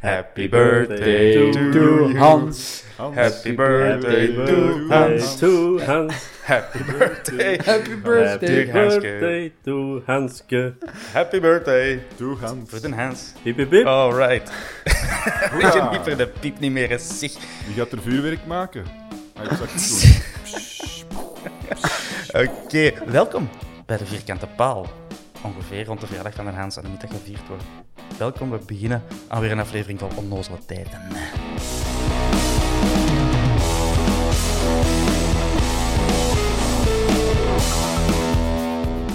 Happy birthday to Hans. Happy birthday to Hans. To Hans. Happy birthday. Happy birthday. Happy Hanske. birthday to Hanske. Happy birthday. Doe Hans. Voor de Hans. Hip hip hip. Alright. Weet je niet voor de piep niet meer eens zich. Wie gaat er vuurwerk maken? Ah, ik zag het doen. Oké, welkom bij de Vierkante Paal. Ongeveer rond de verjaardag van de Hans en de middag gevierd wordt. Welkom, we beginnen aan weer een aflevering van Onnozele Tijden.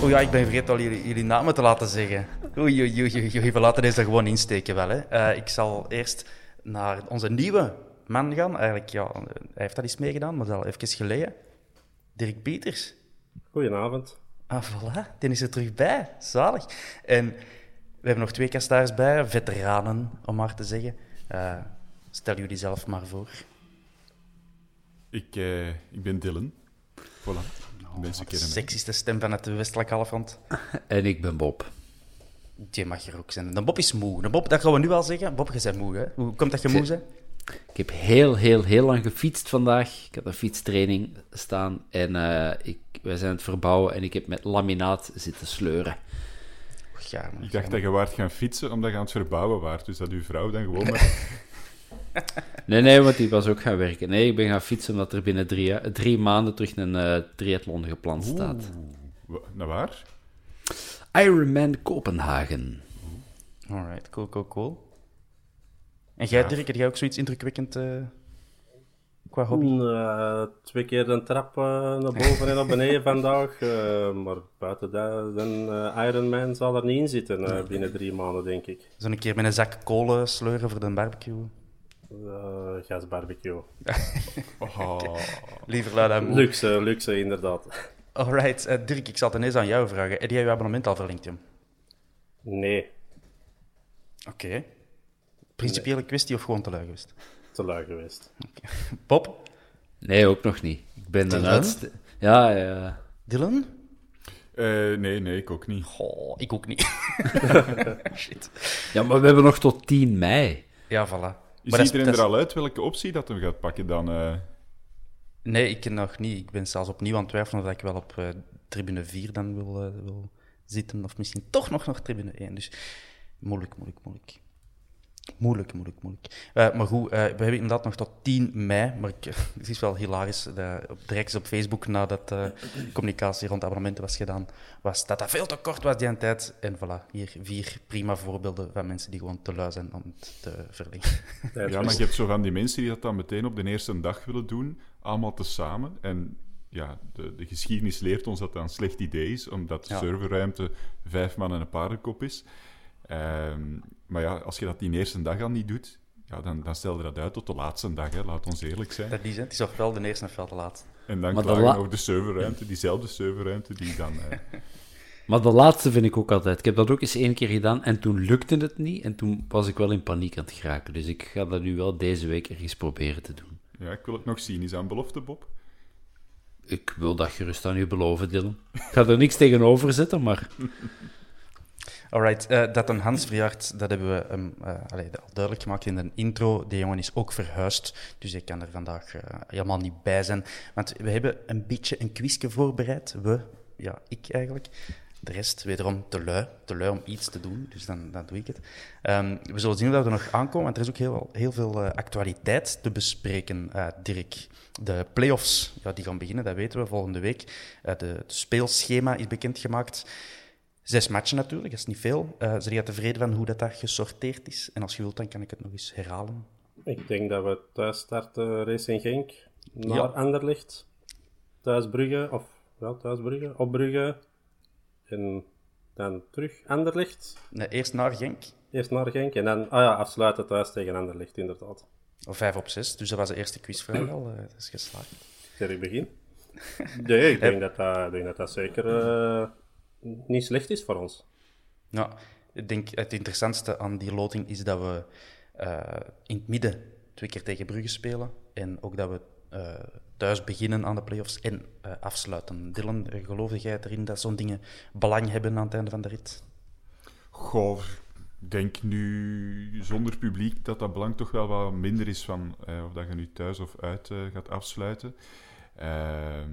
Oeh ja, ik ben vergeten al jullie, jullie namen te laten zeggen. Oei, oei, oei, oei, oei, we laten deze gewoon insteken wel. Hè. Eh, ik zal eerst naar onze nieuwe man gaan. Eigenlijk, ja, hij heeft dat eens meegedaan, maar dat al even geleden. Dirk Pieters. Goedenavond. Ah, voilà, die is er terug bij. Zalig. En we hebben nog twee kastaars bij, veteranen, om maar te zeggen. Eh, stel jullie zelf maar voor. Ik, eh, ik ben Dylan. Voilà. Mensen kennen mij. sexyste stem van het westelijk halfrond. En ik ben Bob. Die mag er ook zijn. De Bob is moe. De Bob, dat gaan we nu al zeggen. Bob, je bent moe, hè? Hoe komt dat je moe bent? Ik heb heel, heel, heel lang gefietst vandaag. Ik had een fietstraining staan en eh, ik, wij zijn aan het verbouwen en ik heb met laminaat zitten sleuren. Ja, man. Ik dacht dat je waard gaan fietsen omdat je aan het verbouwen waart. Dus dat uw vrouw dan gewoon maar... Nee, nee, want die was ook gaan werken. Nee, ik ben gaan fietsen omdat er binnen drie, ja- drie maanden terug een eh triathlon gepland staat. Naar waar? Ironman Kopenhagen. Alright, cool, cool, cool. En jij, Dirk, heb jij ook zoiets indrukwekkend eh, qua hobby? Eh, twee keer een trap eh, naar boven en naar beneden vandaag. eh, maar buiten dat, een Ironman zal er niet in zitten eh, binnen drie maanden, denk ik. Zo'n keer met een zak kolen sleuren voor de barbecue. Eh gasbarbecue. Oh, Liever dan moe. Luxe, luxe inderdaad. Alright, Dirk, ik zal het ineens aan jou vragen. Heb jij je abonnement al verlinkt, Jim? Nee, Oké. Principiële kwestie of gewoon te lui geweest? Te lui geweest. Bob? Nee, ook nog niet. Ik ben een Dylan? uitste... Ja, ja. Dylan? Eh, nee, nee, ik ook niet. Goh, ik ook niet. Shit. Ja, maar we hebben nog tot 10 mei. Ja, voilà. Is Maar dat iedereen dat er al uit welke optie dat hem gaat pakken dan? eh? Nee, ik nog niet. Ik ben zelfs opnieuw aan het twijfelen of ik wel op eh, tribune 4 dan wil, wil zitten. Of misschien toch nog naar tribune 1. Dus moeilijk, moeilijk, moeilijk. Moeilijk, moeilijk, moeilijk. Eh, maar goed, eh, we hebben inderdaad nog tot 10 mei. Maar ik, het is wel hilarisch. De, op, direct op Facebook, nadat de communicatie rond abonnementen was gedaan, was dat dat veel te kort was die aan tijd. En voilà, hier vier prima voorbeelden van mensen die gewoon te lui zijn om het te verlengen. Ja, maar je hebt zo van die mensen die dat dan meteen op de eerste dag willen doen, allemaal tezamen. En ja, de, de geschiedenis leert ons dat dat een slecht idee is, omdat de Ja. serverruimte vijf man en een paardenkop is. Ehm, maar ja, als je dat die eerste dag al niet doet, ja, dan, dan stel je dat uit tot de laatste dag, hè, laat ons eerlijk zijn. Dat is, het is ofwel de eerste ofwel de laatste. En dan Maar de klagen la- over de serverruimte, diezelfde serverruimte die dan... eh, Maar de laatste vind ik ook altijd. Ik heb dat ook eens één keer gedaan en toen lukte het niet. En toen was ik wel in paniek aan het geraken. Dus ik ga dat nu wel deze week ergens proberen te doen. Ja, ik wil het nog zien. Is dat een belofte, Bob? Ik wil dat gerust aan u beloven, Dylan. Ik ga er niks tegenover zetten, maar... Alright, uh, dat een Hans verjaart, dat hebben we allee, al duidelijk gemaakt in de intro. Die jongen is ook verhuisd, dus ik kan er vandaag uh, helemaal niet bij zijn. Want we hebben een beetje een quizje voorbereid. We, ja, ik eigenlijk. De rest wederom te lui, te lui om iets te doen, dus dan, dan doe ik het. Um, we zullen zien dat we er nog aankomen, want er is ook heel, heel veel actualiteit te bespreken, Dirk. De playoffs, ja, die gaan beginnen, dat weten we volgende week. De, het speelschema is bekendgemaakt. Zes matchen natuurlijk, dat is niet veel. Uh, zijn jij tevreden van hoe dat, dat gesorteerd is? En als je wilt, dan kan ik het nog eens herhalen. Ik denk dat we thuis starten Racing Genk, naar ja. Anderlecht, thuis Brugge, of ja, thuis Brugge, op Brugge, en dan terug Anderlecht. Nee, eerst naar Genk. Eerst naar Genk, en dan ah ja, afsluiten thuis tegen Anderlecht, inderdaad. Of vijf op zes, dus dat was de eerste quizvraag al, uh, dat is geslaagd. Sterk begin. nee, ik denk, dat, dat, ik denk dat dat zeker... Uh, niet slecht is voor ons. Ja, ik denk het interessantste aan die loting is dat we uh, in het midden twee keer tegen Brugge spelen. En ook dat we uh, thuis beginnen aan de playoffs en uh, afsluiten. Dylan, geloofde jij erin dat zo'n dingen belang hebben aan het einde van de rit? Goh, ik denk nu zonder publiek dat dat belang toch wel wat minder is van of dat je nu thuis of uit gaat afsluiten. Uh,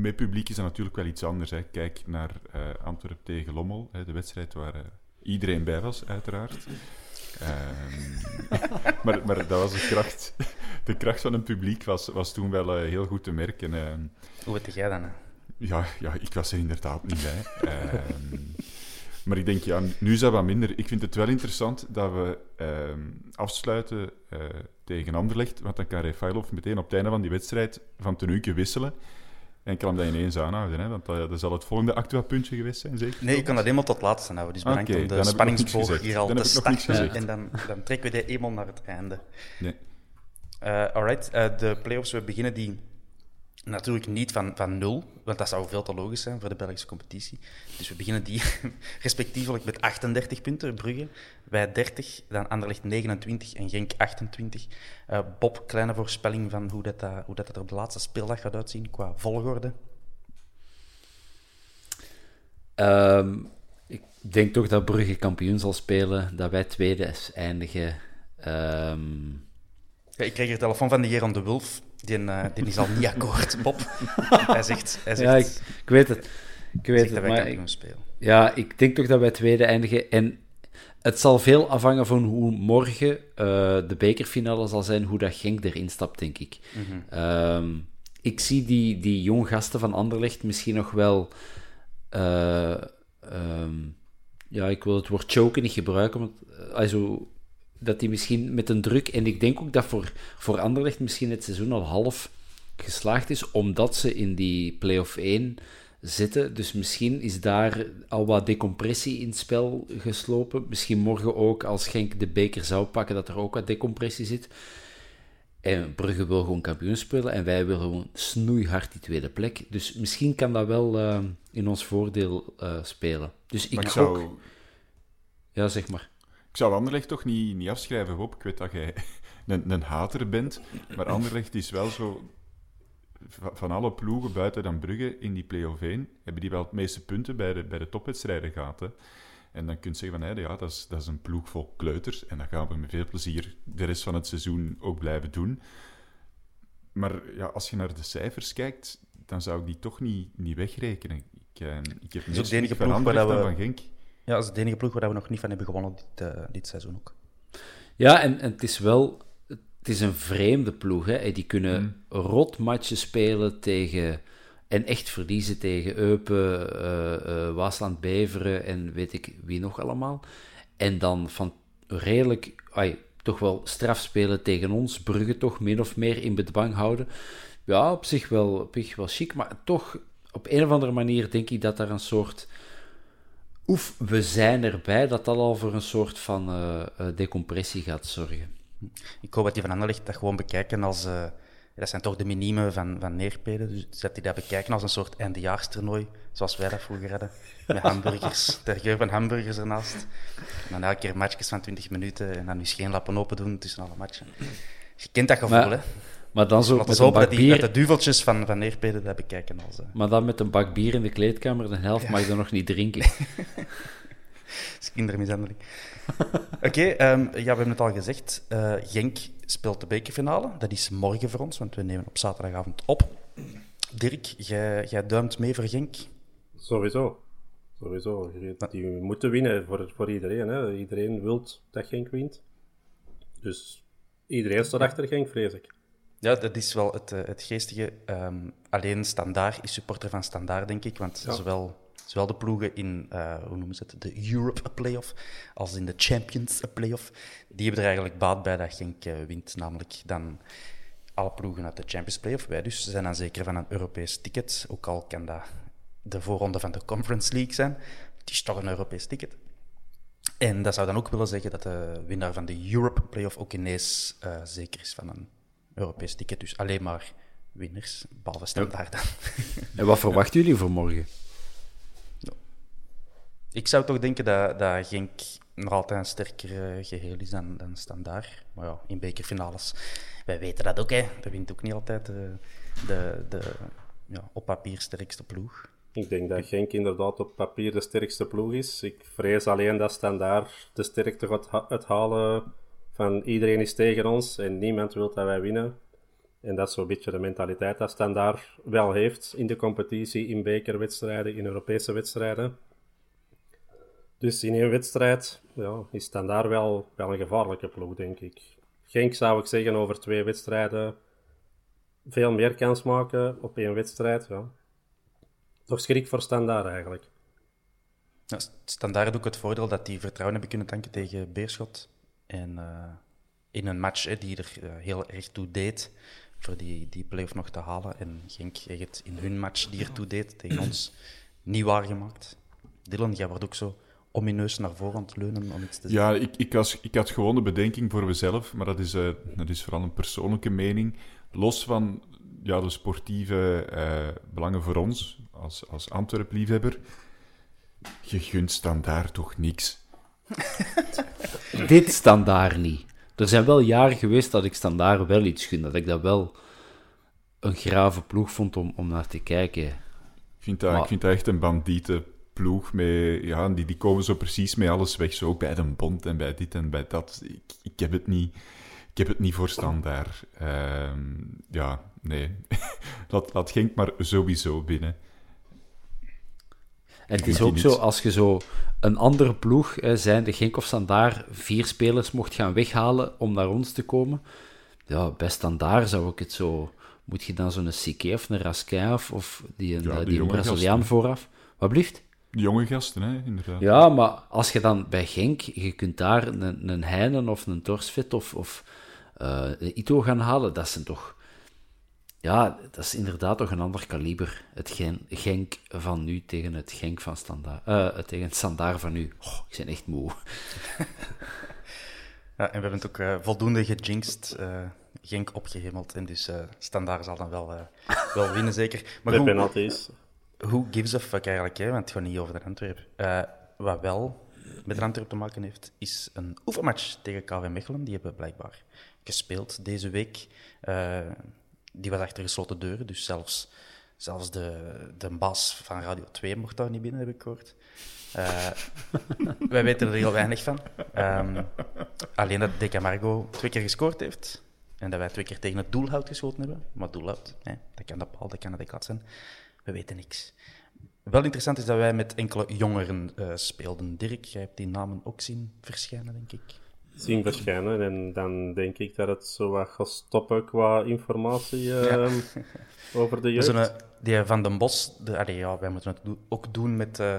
met publiek is dat natuurlijk wel iets anders. Hè. Kijk naar uh, Antwerpen tegen Lommel, hè, de wedstrijd waar uh, iedereen bij was, uiteraard. maar, maar dat was de kracht. De kracht van het publiek was, was toen wel heel goed te merken. Ehm. Hoe weet jij dan? Hè? Ja, ja, ik was er inderdaad niet bij. Maar ik denk, ja, nu is dat wat minder. Ik vind het wel interessant dat we uh, afsluiten uh, tegen Anderlecht, want dan kan Refailov meteen op het einde van die wedstrijd van tenuke wisselen. En kan hem dat ineens aanhouden, hè? want dat, dat zal het volgende actua-puntje geweest zijn, zeker? Nee, ik kan dat helemaal tot laatste houden. Dus bedankt okay, om de spanningsboog hier al dan te starten. En dan, dan trekken we die eenmaal naar het einde. Nee. Uh, alright, uh, de playoffs, we beginnen die natuurlijk niet van, van nul, want dat zou veel te logisch zijn voor de Belgische competitie. Dus we beginnen die respectievelijk met 38 punten, Brugge. Wij 30, dan Anderlecht 29 en Genk 28. Uh, Bob, kleine voorspelling van hoe dat, uh, hoe dat er op de laatste speeldag gaat uitzien qua volgorde? Um, ik denk toch dat Brugge kampioen zal spelen, dat wij tweede eindigen. Um... Ja, ik kreeg een telefoon van de Geron de Wulf die, uh, die is al niet akkoord, Bob. hij zegt... Hij zegt ja, ik, ik, weet het. Ik weet het, dat. Ik, spelen. Ja, ik denk toch dat wij tweede eindigen. En het zal veel afhangen van hoe morgen uh, de bekerfinale zal zijn, hoe dat Genk erin stapt, denk ik. Mm -hmm. um, ik zie die, die jong gasten van Anderlecht misschien nog wel... Uh, um, ja, ik wil het woord choken niet gebruiken, want also, dat die misschien met een druk... En ik denk ook dat voor, voor Anderlecht misschien het seizoen al half geslaagd is, omdat ze in die play-off 1 zitten. Dus misschien is daar al wat decompressie in het spel geslopen. Misschien morgen ook, als Genk de beker zou pakken, dat er ook wat decompressie zit. En Brugge wil gewoon kampioen spelen en wij willen gewoon snoeihard die tweede plek. Dus misschien kan dat wel uh, in ons voordeel uh, spelen. Dus ik, ik zou... Ook... Ja, zeg maar. Ik zou Anderlecht toch niet, niet afschrijven, Bob. Ik weet dat jij een, een hater bent, maar Anderlecht is wel zo... Van alle ploegen buiten dan Brugge in die play-off 1 hebben die wel het meeste punten bij de, bij de topwedstrijden gehad. Hè. En dan kun je zeggen van, hé, ja, dat is, dat is een ploeg vol kleuters. En dat gaan we met veel plezier de rest van het seizoen ook blijven doen. Maar ja, als je naar de cijfers kijkt, dan zou ik die toch niet, niet wegrekenen. Ik, eh, ik heb van Anderlecht dan van Genk. Ja, dat is de enige ploeg waar we nog niet van hebben gewonnen dit, uh, dit seizoen ook. Ja, en, en, het is wel... Het is een vreemde ploeg, hè. Die kunnen mm. rotmatches spelen tegen... En echt verliezen tegen Eupen, uh, uh, Waasland Beveren en weet ik wie nog allemaal. En dan van redelijk... Ay, toch wel straf spelen tegen ons. Brugge toch min of meer in bedwang houden. Ja, op zich wel, op zich wel chic. Maar toch, op een of andere manier denk ik dat daar een soort oef, we zijn erbij, dat dat al voor een soort van uh, uh, decompressie gaat zorgen. Ik hoop dat die van Anderlecht dat gewoon bekijken als uh, dat zijn toch de minimen van, van Neerpede. Dus dat die dat bekijken als een soort eindejaarstoernooi, zoals wij dat vroeger hadden. Met hamburgers, ter geur van hamburgers ernaast. En dan elke keer matchjes van 20 minuten en dan dus geen lappen open doen tussen alle matchen. Je kent dat gevoel, Maar- hè? Maar dan zo Laten met een bak dat, die, dat de duveltjes van, van Neerpede dat bekijken. Als, eh, Maar dan met een bak bier in de kleedkamer, de helft mag je nog niet drinken. is kindermishandeling. Oké, ehm, ja, we hebben het al gezegd. Eh, Genk speelt de bekerfinale. Dat is morgen voor ons, want we nemen op zaterdagavond op. Dirk, jij, jij duimt mee voor Genk. Sowieso. Sowieso. Die moeten winnen voor, voor iedereen. Hè. Iedereen wil dat Genk wint. Dus iedereen staat achter Genk, vrees ik. Ja, dat is wel het, eh, het geestige. Ehm, alleen Standaard is supporter van Standaard, denk ik. Want Ja. zowel, zowel de ploegen in, eh, hoe noemen ze het, de Europe Playoff, als in de Champions Playoff, die hebben er eigenlijk baat bij dat Genk eh, wint. Namelijk dan alle ploegen uit de Champions Playoff. Wij dus zijn dan zeker van een Europees ticket. Ook al kan dat de voorronde van de Conference League zijn. Het is toch een Europees ticket. En dat zou dan ook willen zeggen dat de winnaar van de Europe Playoff ook ineens zeker is van een Europees ticket. Dus alleen maar winners, behalve standaard. dan. En wat verwachten jullie voor morgen? Ik zou toch denken dat, dat Genk nog altijd een sterker eh, geheel is dan, dan standaard. Maar ja, in bekerfinales, wij weten dat ook, hè. Dat wint ook niet altijd de, de, de ja, op papier sterkste ploeg. Ik denk dat Genk inderdaad op papier de sterkste ploeg is. Ik vrees alleen dat Standaard de sterkte gaat ha- uithalen van iedereen is tegen ons en niemand wil dat wij winnen. En dat is zo'n beetje de mentaliteit dat Standaard wel heeft in de competitie, in bekerwedstrijden, in Europese wedstrijden. Dus in één wedstrijd ja, is Standaard wel, wel een gevaarlijke ploeg, denk ik. Genk zou ik zeggen over twee wedstrijden veel meer kans maken op één wedstrijd. Ja. Toch schrik voor standaard eigenlijk. Ja, standaard ook het voordeel dat die vertrouwen hebben kunnen tanken tegen Beerschot. En eh, in een match hè, die er eh, heel erg toe deed voor die, die play-off nog te halen. En Genk heeft het in hun match die er toe deed tegen ons niet waargemaakt. Dylan, jij wordt ook zo omineus naar voren aan het leunen om iets te zeggen. Ja, ik, ik, was, ik had gewoon de bedenking voor mezelf, maar dat is, eh, dat is vooral een persoonlijke mening. Los van ja, de sportieve belangen voor ons, als, als Antwerp-liefhebber, je gunt standaard toch niks. Dit standaard niet. Er zijn wel jaren geweest dat ik standaard wel iets gun. Dat ik dat wel een grave ploeg vond om, om naar te kijken. Ik vind dat, Maar- ik vind dat echt een bandiete ploeg. Met, ja, die, die komen zo precies met alles weg. Zo ook bij de bond en bij dit en bij dat. Ik, ik, heb, het niet, ik heb het niet voor standaard. Ehm, ja, nee. laat, laat Genk maar sowieso binnen. En het is ook niet- zo, als je zo een andere ploeg, zijn de Genk of Standaard, vier spelers mocht gaan weghalen om naar ons te komen. Ja, bij Standaard zou ik het zo... Moet je dan zo'n Sique of een Raskin of, of die, een, Ja, eh, die een Braziliaan gasten. vooraf? Wat blieft? De jonge gasten, hè, inderdaad. Ja, maar als je dan bij Genk, je kunt daar een, een Heinen of een Torsvet of, of een Ito gaan halen, dat zijn toch... Ja, dat is inderdaad toch een ander kaliber. Het Gen- Genk van nu tegen het Genk van Standaard. eh, tegen het Standaard van nu. Oh, ik ben echt moe. Ja, en we hebben het ook eh, voldoende gejinxed. eh Genk opgehemeld. En dus eh standaard zal dan wel, eh, wel winnen, zeker. Maar Met hoe, penalties. Hoe gives a fuck eigenlijk, hè? want het gaat niet over de Antwerp. Eh, wat wel met de Antwerp te maken heeft, is een oefenmatch tegen KV Mechelen. Die hebben blijkbaar gespeeld deze week. Die was achter gesloten deuren, dus zelfs, zelfs de, de baas van Radio 2 mocht daar niet binnen, heb ik gehoord. Eh, wij weten er heel weinig van. Ehm, alleen dat De Camargo twee keer gescoord heeft. En dat wij twee keer tegen het doelhout geschoten hebben. Maar doelhout, hè, dat kan de paal, dat kan de kat zijn. We weten niks. Wel interessant is dat wij met enkele jongeren eh, speelden. Dirk, jij hebt die namen ook zien verschijnen, denk ik. Zien verschijnen. En dan denk ik dat het zo wat gaat stoppen qua informatie ehm, over de We jeugd. zullen die Van den Bos, de, allee, ja, wij moeten het do- ook doen met eh,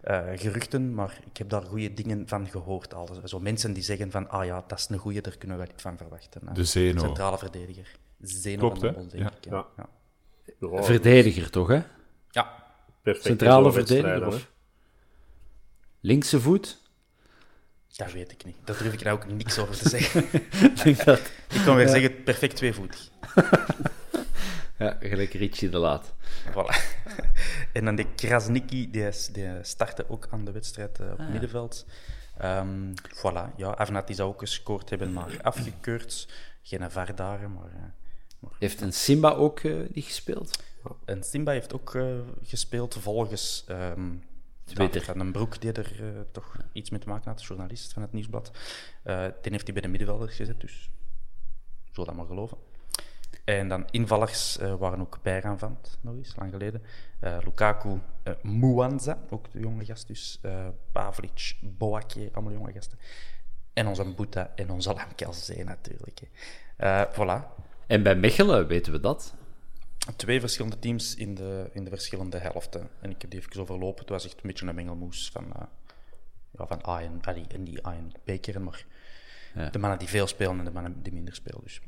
eh, geruchten, maar ik heb daar goede dingen van gehoord. Al. Zo mensen die zeggen van, ah ja, dat is een goeie, daar kunnen we iets van verwachten. De Zeno. Centrale verdediger. Zeno Klopt, van den? Bos, denk Ja. ik. Ja. Ja. Ja, Verdediger toch, hè? ja. perfect Centrale verdediger of... Linkse voet? Dat weet ik niet. Daar durf ik nou ook niks over te zeggen. ik denk dat... ik kan weer zeggen, perfect tweevoetig. Ja, gelijk Richie de Laat. Voilà. en dan de Krasniki, die, is- die startte ook aan de wedstrijd eh, op Ah, middenveld. Ehm, voilà, ja, zou ook gescoord hebben, maar afgekeurd. Geen VAR daar, maar... eh, Heeft een Simba ook eh, niet gespeeld? En Simba heeft ook eh, gespeeld volgens ehm Twitter. Van een Broek, die er eh, toch iets mee te maken had, journalist van het Nieuwsblad. Eh die heeft hij bij de middenvelders gezet, dus zo dat maar geloven. En dan invallers eh, waren ook Bijraan van, nog eens, lang geleden. Lukaku, Mwanza, ook de jonge gast, dus Pavlic, Boakje, allemaal jonge gasten. En onze Boeta en onze Lamkelzee natuurlijk. voilà, En bij Mechelen weten we dat. Twee verschillende teams in de, in de verschillende helften. En ik heb die even overlopen. Het was echt een beetje een mengelmoes van, eh ja, van A en, allee, en die A en. Maar Ja. de mannen die veel spelen en de mannen die minder spelen. Dus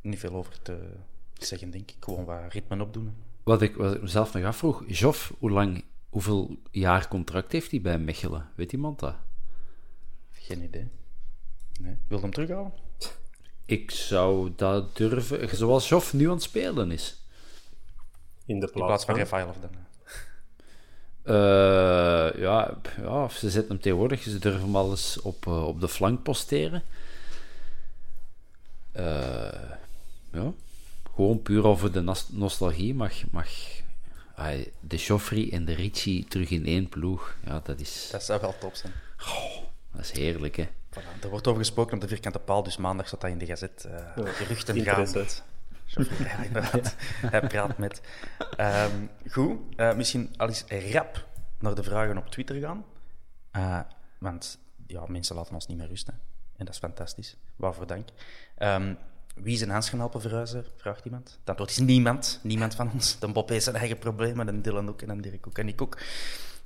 niet veel over te zeggen, denk ik. Gewoon wat ritme opdoen. Wat ik, wat ik mezelf nog afvroeg, Joff, hoe lang, hoeveel jaar contract heeft hij bij Mechelen? Weet iemand dat? Geen idee. Nee. Wil je hem terughalen? Ik zou dat durven, zoals Joff nu aan het spelen is. In de In plaats plaats van. Rafael dan. Eh, ja, ja, ze zetten hem tegenwoordig, ze durven hem al eens op, eh, op de flank posteren. Eh, ja, gewoon puur over de nostalgie mag, mag ai, de Joffrey en de Ricci terug in één ploeg. Ja, dat is, Dat zou wel top zijn. dat is heerlijk, hè. Voilà. Er wordt over gesproken op de vierkante paal, dus maandag staat dat in de gazet. geruchten gaan. Hij praat met. Ehm, goed, eh, misschien al eens rap naar de vragen op Twitter gaan. Eh, want ja, mensen laten ons niet meer rusten. En dat is fantastisch. Waarvoor dank. Ehm, wie is een helpen verhuizen? Vraagt iemand. Het antwoord is niemand. Niemand van ons. De Bob heeft zijn eigen problemen. En Dylan ook. En dan Dirk ook. En ik ook.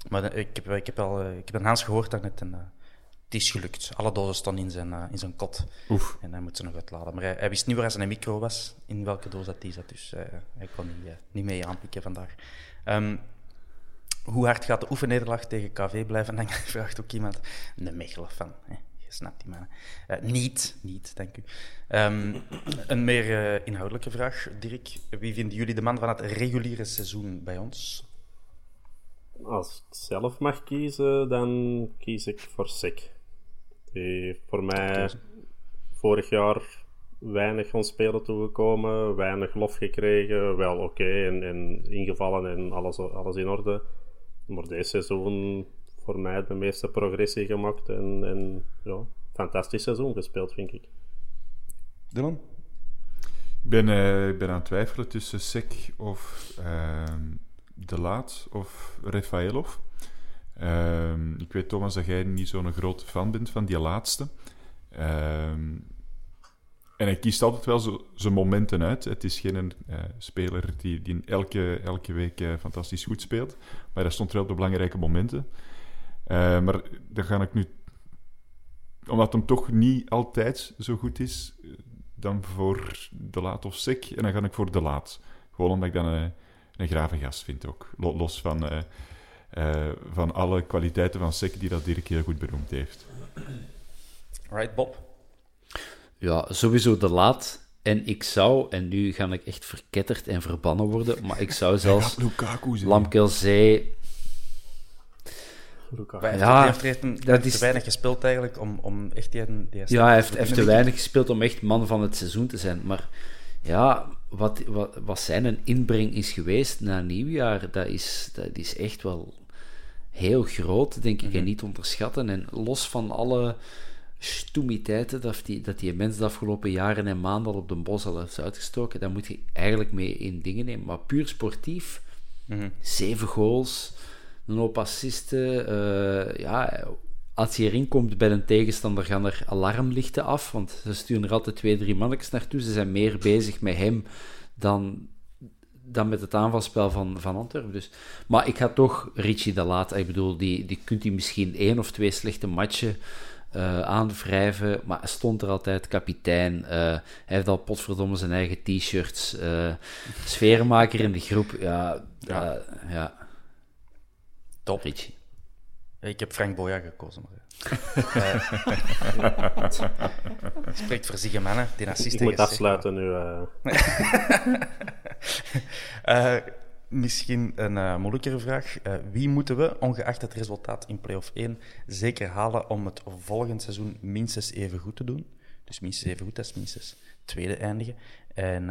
Maar eh, ik, heb, ik, heb al, ik heb een Hans gehoord daarnet. En, het is gelukt. Alle dozen stonden in zijn, eh, in zijn kot. Oef. En hij moet ze nog uitladen. Maar hij, hij wist niet waar zijn micro was, in welke doos dat die zat. Dus eh, hij kon niet, eh, niet mee aanpikken vandaag. Ehm, hoe hard gaat de oefennederlaag tegen KV blijven? Dan vraagt ook iemand. De Mechelen van. Hè? Je snapt die man. Eh, niet, niet, dank u. Ehm, een meer inhoudelijke vraag, Dirk. Wie vinden jullie de man van het reguliere seizoen bij ons? Als ik zelf mag kiezen, dan kies ik voor Sik. Die heeft voor mij vorig jaar weinig van spelen toegekomen, weinig lof gekregen, wel oké en, en ingevallen en alles, alles in orde. Maar deze seizoen voor mij de meeste progressie gemaakt en, en ja, fantastisch seizoen gespeeld, vind ik. Dylan? Ik ben, eh, ik ben aan het twijfelen tussen Sek of ehm, De Laat of Rafaelov. Ehm, ik weet, Thomas, dat jij niet zo'n grote fan bent van die laatste. Ehm, en hij kiest altijd wel zijn momenten uit. Het is geen eh, speler die, die elke, elke week eh, fantastisch goed speelt. Maar hij stond wel op de belangrijke momenten. Eh, maar dan ga ik nu... Omdat hem toch niet altijd zo goed is, eh, dan voor De Laat of Sek. En dan ga ik voor De Laat. Gewoon omdat ik dan een, grave gast vind ook. Lo- Los van, eh, van alle kwaliteiten van Sek die dat Dirk heel goed benoemd heeft. Right, Bob? Ja, sowieso de laat. En ik zou, en nu ga ik echt verketterd en verbannen worden, maar ik zou zelfs Lukaku zijn. Lamkelzee... Heeft, Ja, hij heeft, heeft dat te is- weinig gespeeld eigenlijk om, om echt die... die Ja, hij heeft, heeft te weinig gespeeld om echt man van het seizoen te zijn. Maar ja, wat, wat, wat zijn een inbreng is geweest na nieuwjaar, dat is, dat is echt wel heel groot, denk ik, en niet onderschatten. En los van alle stoemiteiten dat die, dat die mens de afgelopen jaren en maanden al op de bos al heeft uitgestoken, daar moet je eigenlijk mee in dingen nemen. Maar puur sportief, zeven goals, een hoop assisten, eh, ja, als hij erin komt bij een tegenstander, gaan er alarmlichten af, want ze sturen er altijd twee, drie mannetjes naartoe. Ze zijn meer bezig met hem dan, dan met het aanvalspel van, van Antwerpen. Dus. Maar ik ga toch Richie de Laat, ik bedoel, die, die kunt hij misschien één of twee slechte matchen eh, aanwrijven, maar hij stond er altijd kapitein. eh, hij heeft al potverdomme zijn eigen t-shirts. eh, sfeermaker in de groep, ja, ja. ja. Top. Richie. Ik heb Frank Boya gekozen. Maar, eh, spreekt voor zich, mannen. Die assist Ik moet afsluiten nu. eh. Eh, misschien een uh, moeilijkere vraag. Uh, wie moeten we, ongeacht het resultaat in play-off 1, zeker halen om het volgend seizoen minstens even goed te doen? Dus minstens even goed als minstens tweede eindigen. En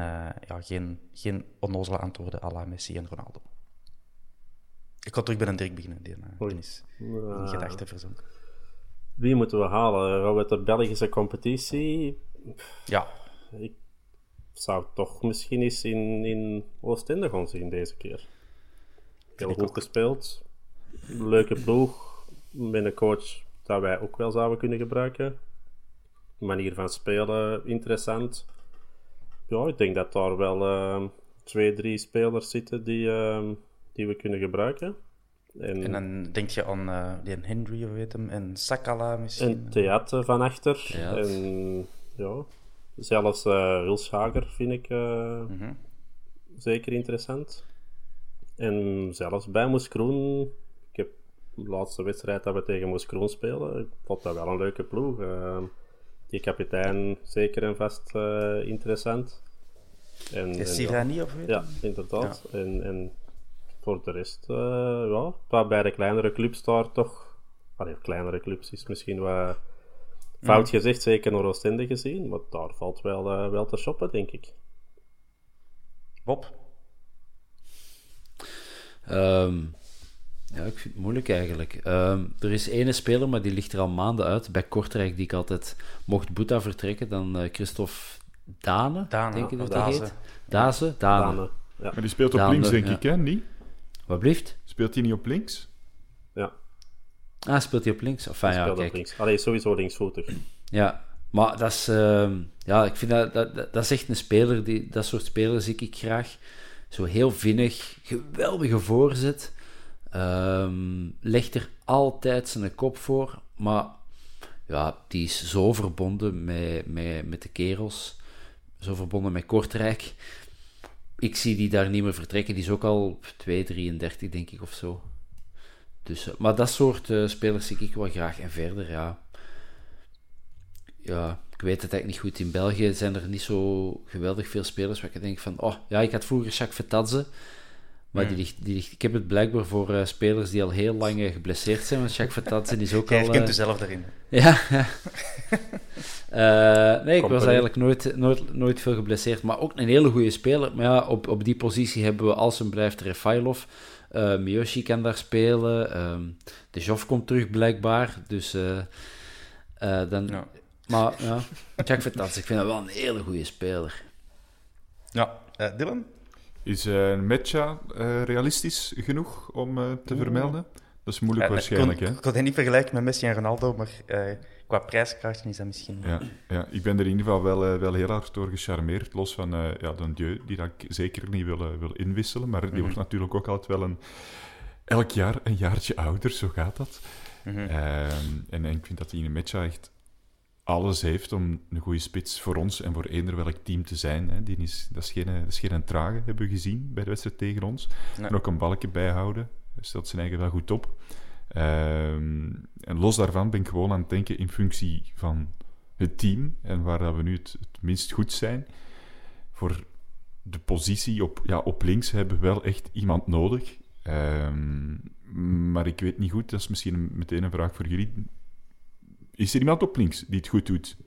ja, geen, geen onnozele antwoorden à la Messi en Ronaldo. Ik ga terug bij een Dirk beginnen, die is in gedachten verzonken. Wie moeten we halen? We de Belgische competitie? Ja. Ik zou toch misschien eens in, in Oostende gaan zien deze keer. Heel goed gespeeld. Leuke ploeg. Met een coach dat wij ook wel zouden kunnen gebruiken. Manier van spelen, interessant. Ja, ik denk dat daar wel uh, twee, drie spelers zitten die, uh, die we kunnen gebruiken. En, en, dan denk je aan uh, die Henry, of weet hem, en Sakala misschien. En Theater van achter. En ja, zelfs uh, Wilshager vind ik uh, mm-hmm. zeker interessant. En zelfs bij Moes Kroen, ik heb de laatste wedstrijd dat we tegen Moes Kroen spelen, ik vond dat wel een leuke ploeg. Uh, die kapitein zeker en vast interessant. En, Is Sirani ja, of weet Ja, inderdaad. Ja. En, en voor de rest, uh, ja, bij de kleinere clubs daar toch. Allee, kleinere clubs is misschien wat fout mm. gezegd, zeker naar Oostende gezien, maar daar valt wel, uh, wel te shoppen, denk ik. Bob? Um, ja, ik vind het moeilijk eigenlijk. Um, er is ene speler, maar die ligt er al maanden uit, bij Kortrijk, die ik altijd mocht Boeta vertrekken, dan uh, Christophe Dane, Dane, denk ik dat hij heet. Daze? Dane. Dane. Ja. Maar die speelt op links, denk ik, hè? Niet? Wat blieft? Speelt hij niet op links? Ja. Ah, speelt hij op links? Enfin, ja, kijk. Op links. Allee, sowieso linksvoetig. Ja, maar dat is... Uh, ja, ik vind dat, dat, dat, is echt een speler, die, dat soort spelers zie ik graag. Zo heel vinnig, geweldige voorzet. Um, legt er altijd zijn kop voor, maar ja, die is zo verbonden met, met, met de kerels. Zo verbonden met Kortrijk ik zie die daar niet meer vertrekken. Die is ook al 2,33 denk ik of zo. Dus, eh, maar dat soort uh, spelers zie ik wel graag. En verder, ja. Ja, ik weet het eigenlijk niet goed. In België zijn er niet zo geweldig veel spelers waar ik denk van... Oh, ja, ik had vroeger Jacques Vertadze. Maar die, ligt, die ligt, ik heb het blijkbaar voor uh, spelers die al heel lang uh, geblesseerd zijn. Want Jacques Vertatsen is ook Jij al... Je kent uh, zelf daarin. Ja, nee, ik was eigenlijk nooit, nooit, nooit veel geblesseerd. Maar ook een hele goede speler. Maar ja, op, op die positie hebben we als een blijft Refailov. Uh, Miyoshi kan daar spelen. Um, de Joff komt terug blijkbaar. Dus dan... Ja. Maar ja, Jacques Vertatsen, ik vind dat wel een hele goede speler. Ja, Dylan? Is uh, Metja uh, realistisch genoeg om uh, te vermelden? Dat is moeilijk waarschijnlijk, ik kon, hè? Ik kon het niet vergelijken met Messi en Ronaldo, maar qua prijskaartje is dat misschien... Ja, ja, ik ben er in ieder geval wel, wel heel hard door gecharmeerd, los van ja, de Dieu, die dat ik zeker niet wil, wil inwisselen, maar die mm wordt natuurlijk ook altijd wel een... Elk jaar een jaartje ouder, zo gaat dat. Mm -hmm. en, en, ik vind dat die in Metja echt alles heeft om een goede spits voor ons en voor eender welk team te zijn. Hè. Die is, dat, is geen, dat is geen trage, hebben we gezien bij de wedstrijd tegen ons. En ook een balkje bijhouden. Hij stelt zijn eigen wel goed op. Um, en los daarvan ben ik gewoon aan het denken in functie van het team en waar dat we nu het, het minst goed zijn. Voor de positie op, ja, op links hebben we wel echt iemand nodig. Um, maar ik weet niet goed, dat is misschien meteen een vraag voor jullie. Is er iemand op links die het goed doet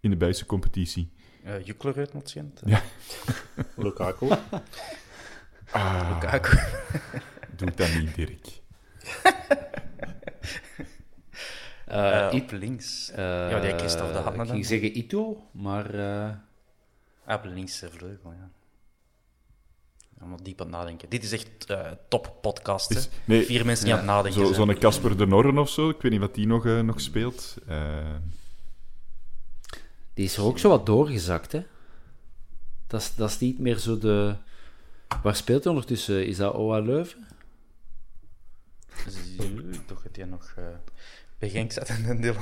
in de Belgische competitie? Uh, Jukler uit Notient. Ja. Lukaku. Ah, Lukaku. doe dat niet, Dirk. Uh, uh, op links. Uh, ja, die Christophe de Hanna Ik ging zeggen Ito, maar... Uh... Ah, op links vleugel, ja. Allemaal diep aan het nadenken. Dit is echt uh, top podcast. Is, nee, Vier mensen die ja, aan het nadenken Zo'n zo Casper de Norren of zo. Ik weet niet wat die nog, uh, nog speelt. Uh... Die is er ook zo wat doorgezakt, hè? Dat is, dat is niet meer zo de... Waar speelt hij ondertussen? Is dat OA Leuven? Toch dat hij nog uh, bij Genk zat in een deel.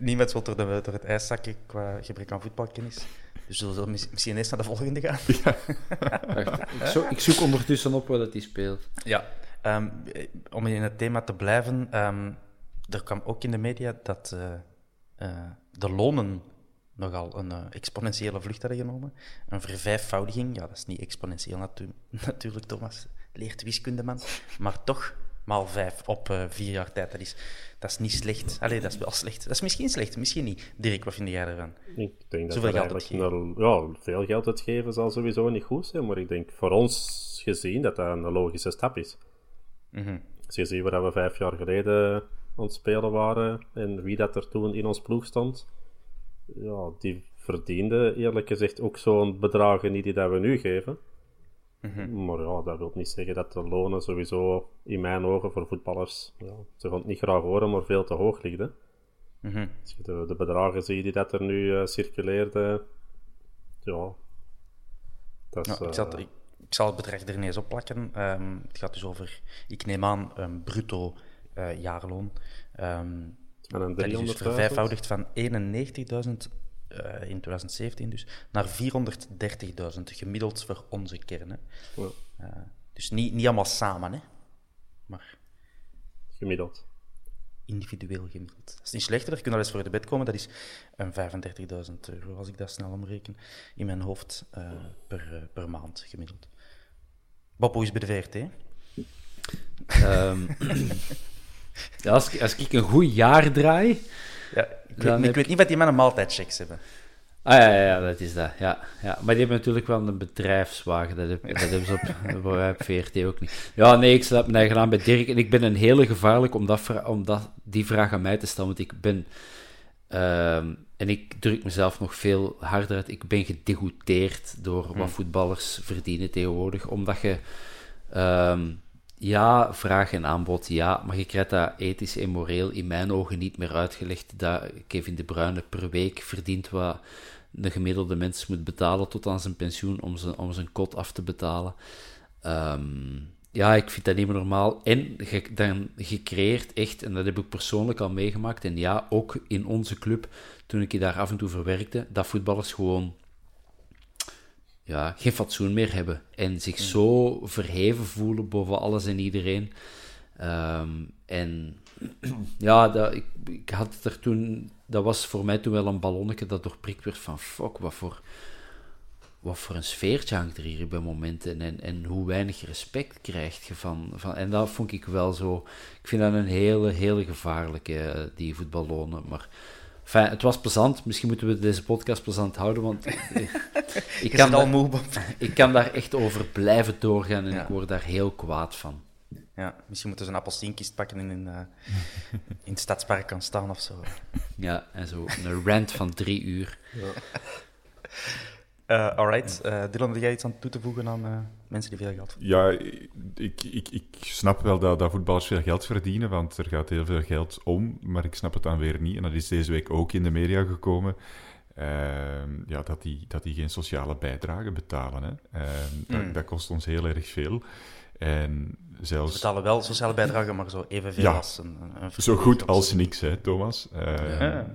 Niemand wil door, de, door het ijs zakken qua gebrek aan voetbalkennis. Dus we zullen misschien eerst naar de volgende gaan. Ja. ik, zoek, ik, zoek ondertussen op waar dat die speelt. Ja, um, om in het thema te blijven. Um, er kwam ook in de media dat uh, uh, de lonen nogal een eh, exponentiële vlucht hadden genomen. Een vervijfvoudiging, ja, dat is niet exponentieel natu natuurlijk, Thomas. Leert wiskunde, man. Maar toch, maal vijf op uh, vier jaar tijd, dat is, dat is niet slecht. Allee, dat is wel slecht. Dat is misschien slecht, misschien niet. Dirk, wat vind jij ervan? Ik denk dat geld uitgeven. Ja, veel geld uitgeven zal sowieso niet goed zijn, maar ik denk voor ons gezien dat dat een logische stap is. Mm -hmm. Als je ziet waar we vijf jaar geleden aan het spelen waren en wie dat er toen in ons ploeg stond, ja, die verdiende eerlijk gezegd ook zo'n bedragen niet die dat we nu geven. Mhm. Maar ja, dat wil niet zeggen dat de lonen sowieso in mijn ogen voor voetballers, ja, ze gaan het niet graag horen, maar veel te hoog liggen. Mhm. Als je de, de, bedragen ziet die dat er nu uh, circuleerden, ja. Dat is, ik, zat, uh, ik, ik, zal het bedrag er niet eens op plakken. Um, het gaat dus over, ik neem aan, een bruto uh, jaarloon. Um, en een dat is dus vervijfvoudigd van 91.000 uh, in 2017 dus, naar 430.000 gemiddeld voor onze kern. Hè. Uh, dus niet, niet allemaal samen, hè. maar... Gemiddeld. Individueel gemiddeld. Dat is niet slechter, daar kunnen we eens voor de bed komen. Dat is een 35.000 euro, als ik dat snel omreken, in mijn hoofd uh, per, per maand gemiddeld. Bob, hoe is bij de VRT? Um, ja, als, ik, als ik een goed jaar draai... Ja, ik, weet, ik weet niet wat die mannen maaltijdchecks hebben. Ah ja, ja, ja, dat is dat. Ja, ja. Maar die hebben natuurlijk wel een bedrijfswagen. Dat, heb, dat hebben ze op, op VRT ook niet. Ja, nee, ik sluit me eigen aan bij Dirk. En ik ben een hele gevaarlijk om, dat, om dat, die vraag aan mij te stellen. Want ik ben... Um, en ik druk mezelf nog veel harder uit. Ik ben gedegoûteerd door wat hmm. voetballers verdienen tegenwoordig. Omdat je... Um, ja, vraag en aanbod, ja, maar je krijgt dat ethisch en moreel in mijn ogen niet meer uitgelegd dat Kevin De Bruyne per week verdient wat een gemiddelde mens moet betalen tot aan zijn pensioen om zijn, om zijn kot af te betalen. Um, ja, ik vind dat niet meer normaal. En dan, je creëert echt, en dat heb ik persoonlijk al meegemaakt, en ja, ook in onze club, toen ik je daar af en toe verwerkte, dat voetballers gewoon ja, geen fatsoen meer hebben. En zich zo verheven voelen boven alles en iedereen. Um, en ja, dat, ik, ik had het er toen... Dat was voor mij toen wel een ballonnetje dat doorprikt werd van... Fuck, wat voor, wat voor een sfeertje hangt er hier bij momenten. En, en hoe weinig respect krijg je van, van... En dat vond ik wel zo... Ik vind dat een hele, hele gevaarlijke, die voetballonen. Maar Enfin, het was plezant. Misschien moeten we deze podcast plezant houden, want ik, kan daar, moe, ik kan daar echt over blijven doorgaan en ja. ik word daar heel kwaad van. Ja, misschien moeten ze een appelstienkist pakken en in, uh, in het stadspark kan staan of zo. Ja, en zo een rant van drie uur. Ja. Uh, alright. Uh, Dylan, heb jij iets aan toe te voegen aan mensen die veel geld verdienen? Ja, ik, ik, ik snap wel dat, dat voetballers veel geld verdienen, want er gaat heel veel geld om, maar ik snap het dan weer niet. En dat is deze week ook in de media gekomen. Ehm, ja, dat, die, dat die geen sociale bijdrage betalen. Hè. Mm. dat, dat kost ons heel erg veel. En zelfs... We betalen wel sociale bijdrage, maar zo evenveel ja, als een, een Zo goed als niks, hè, Thomas. Uh, ja.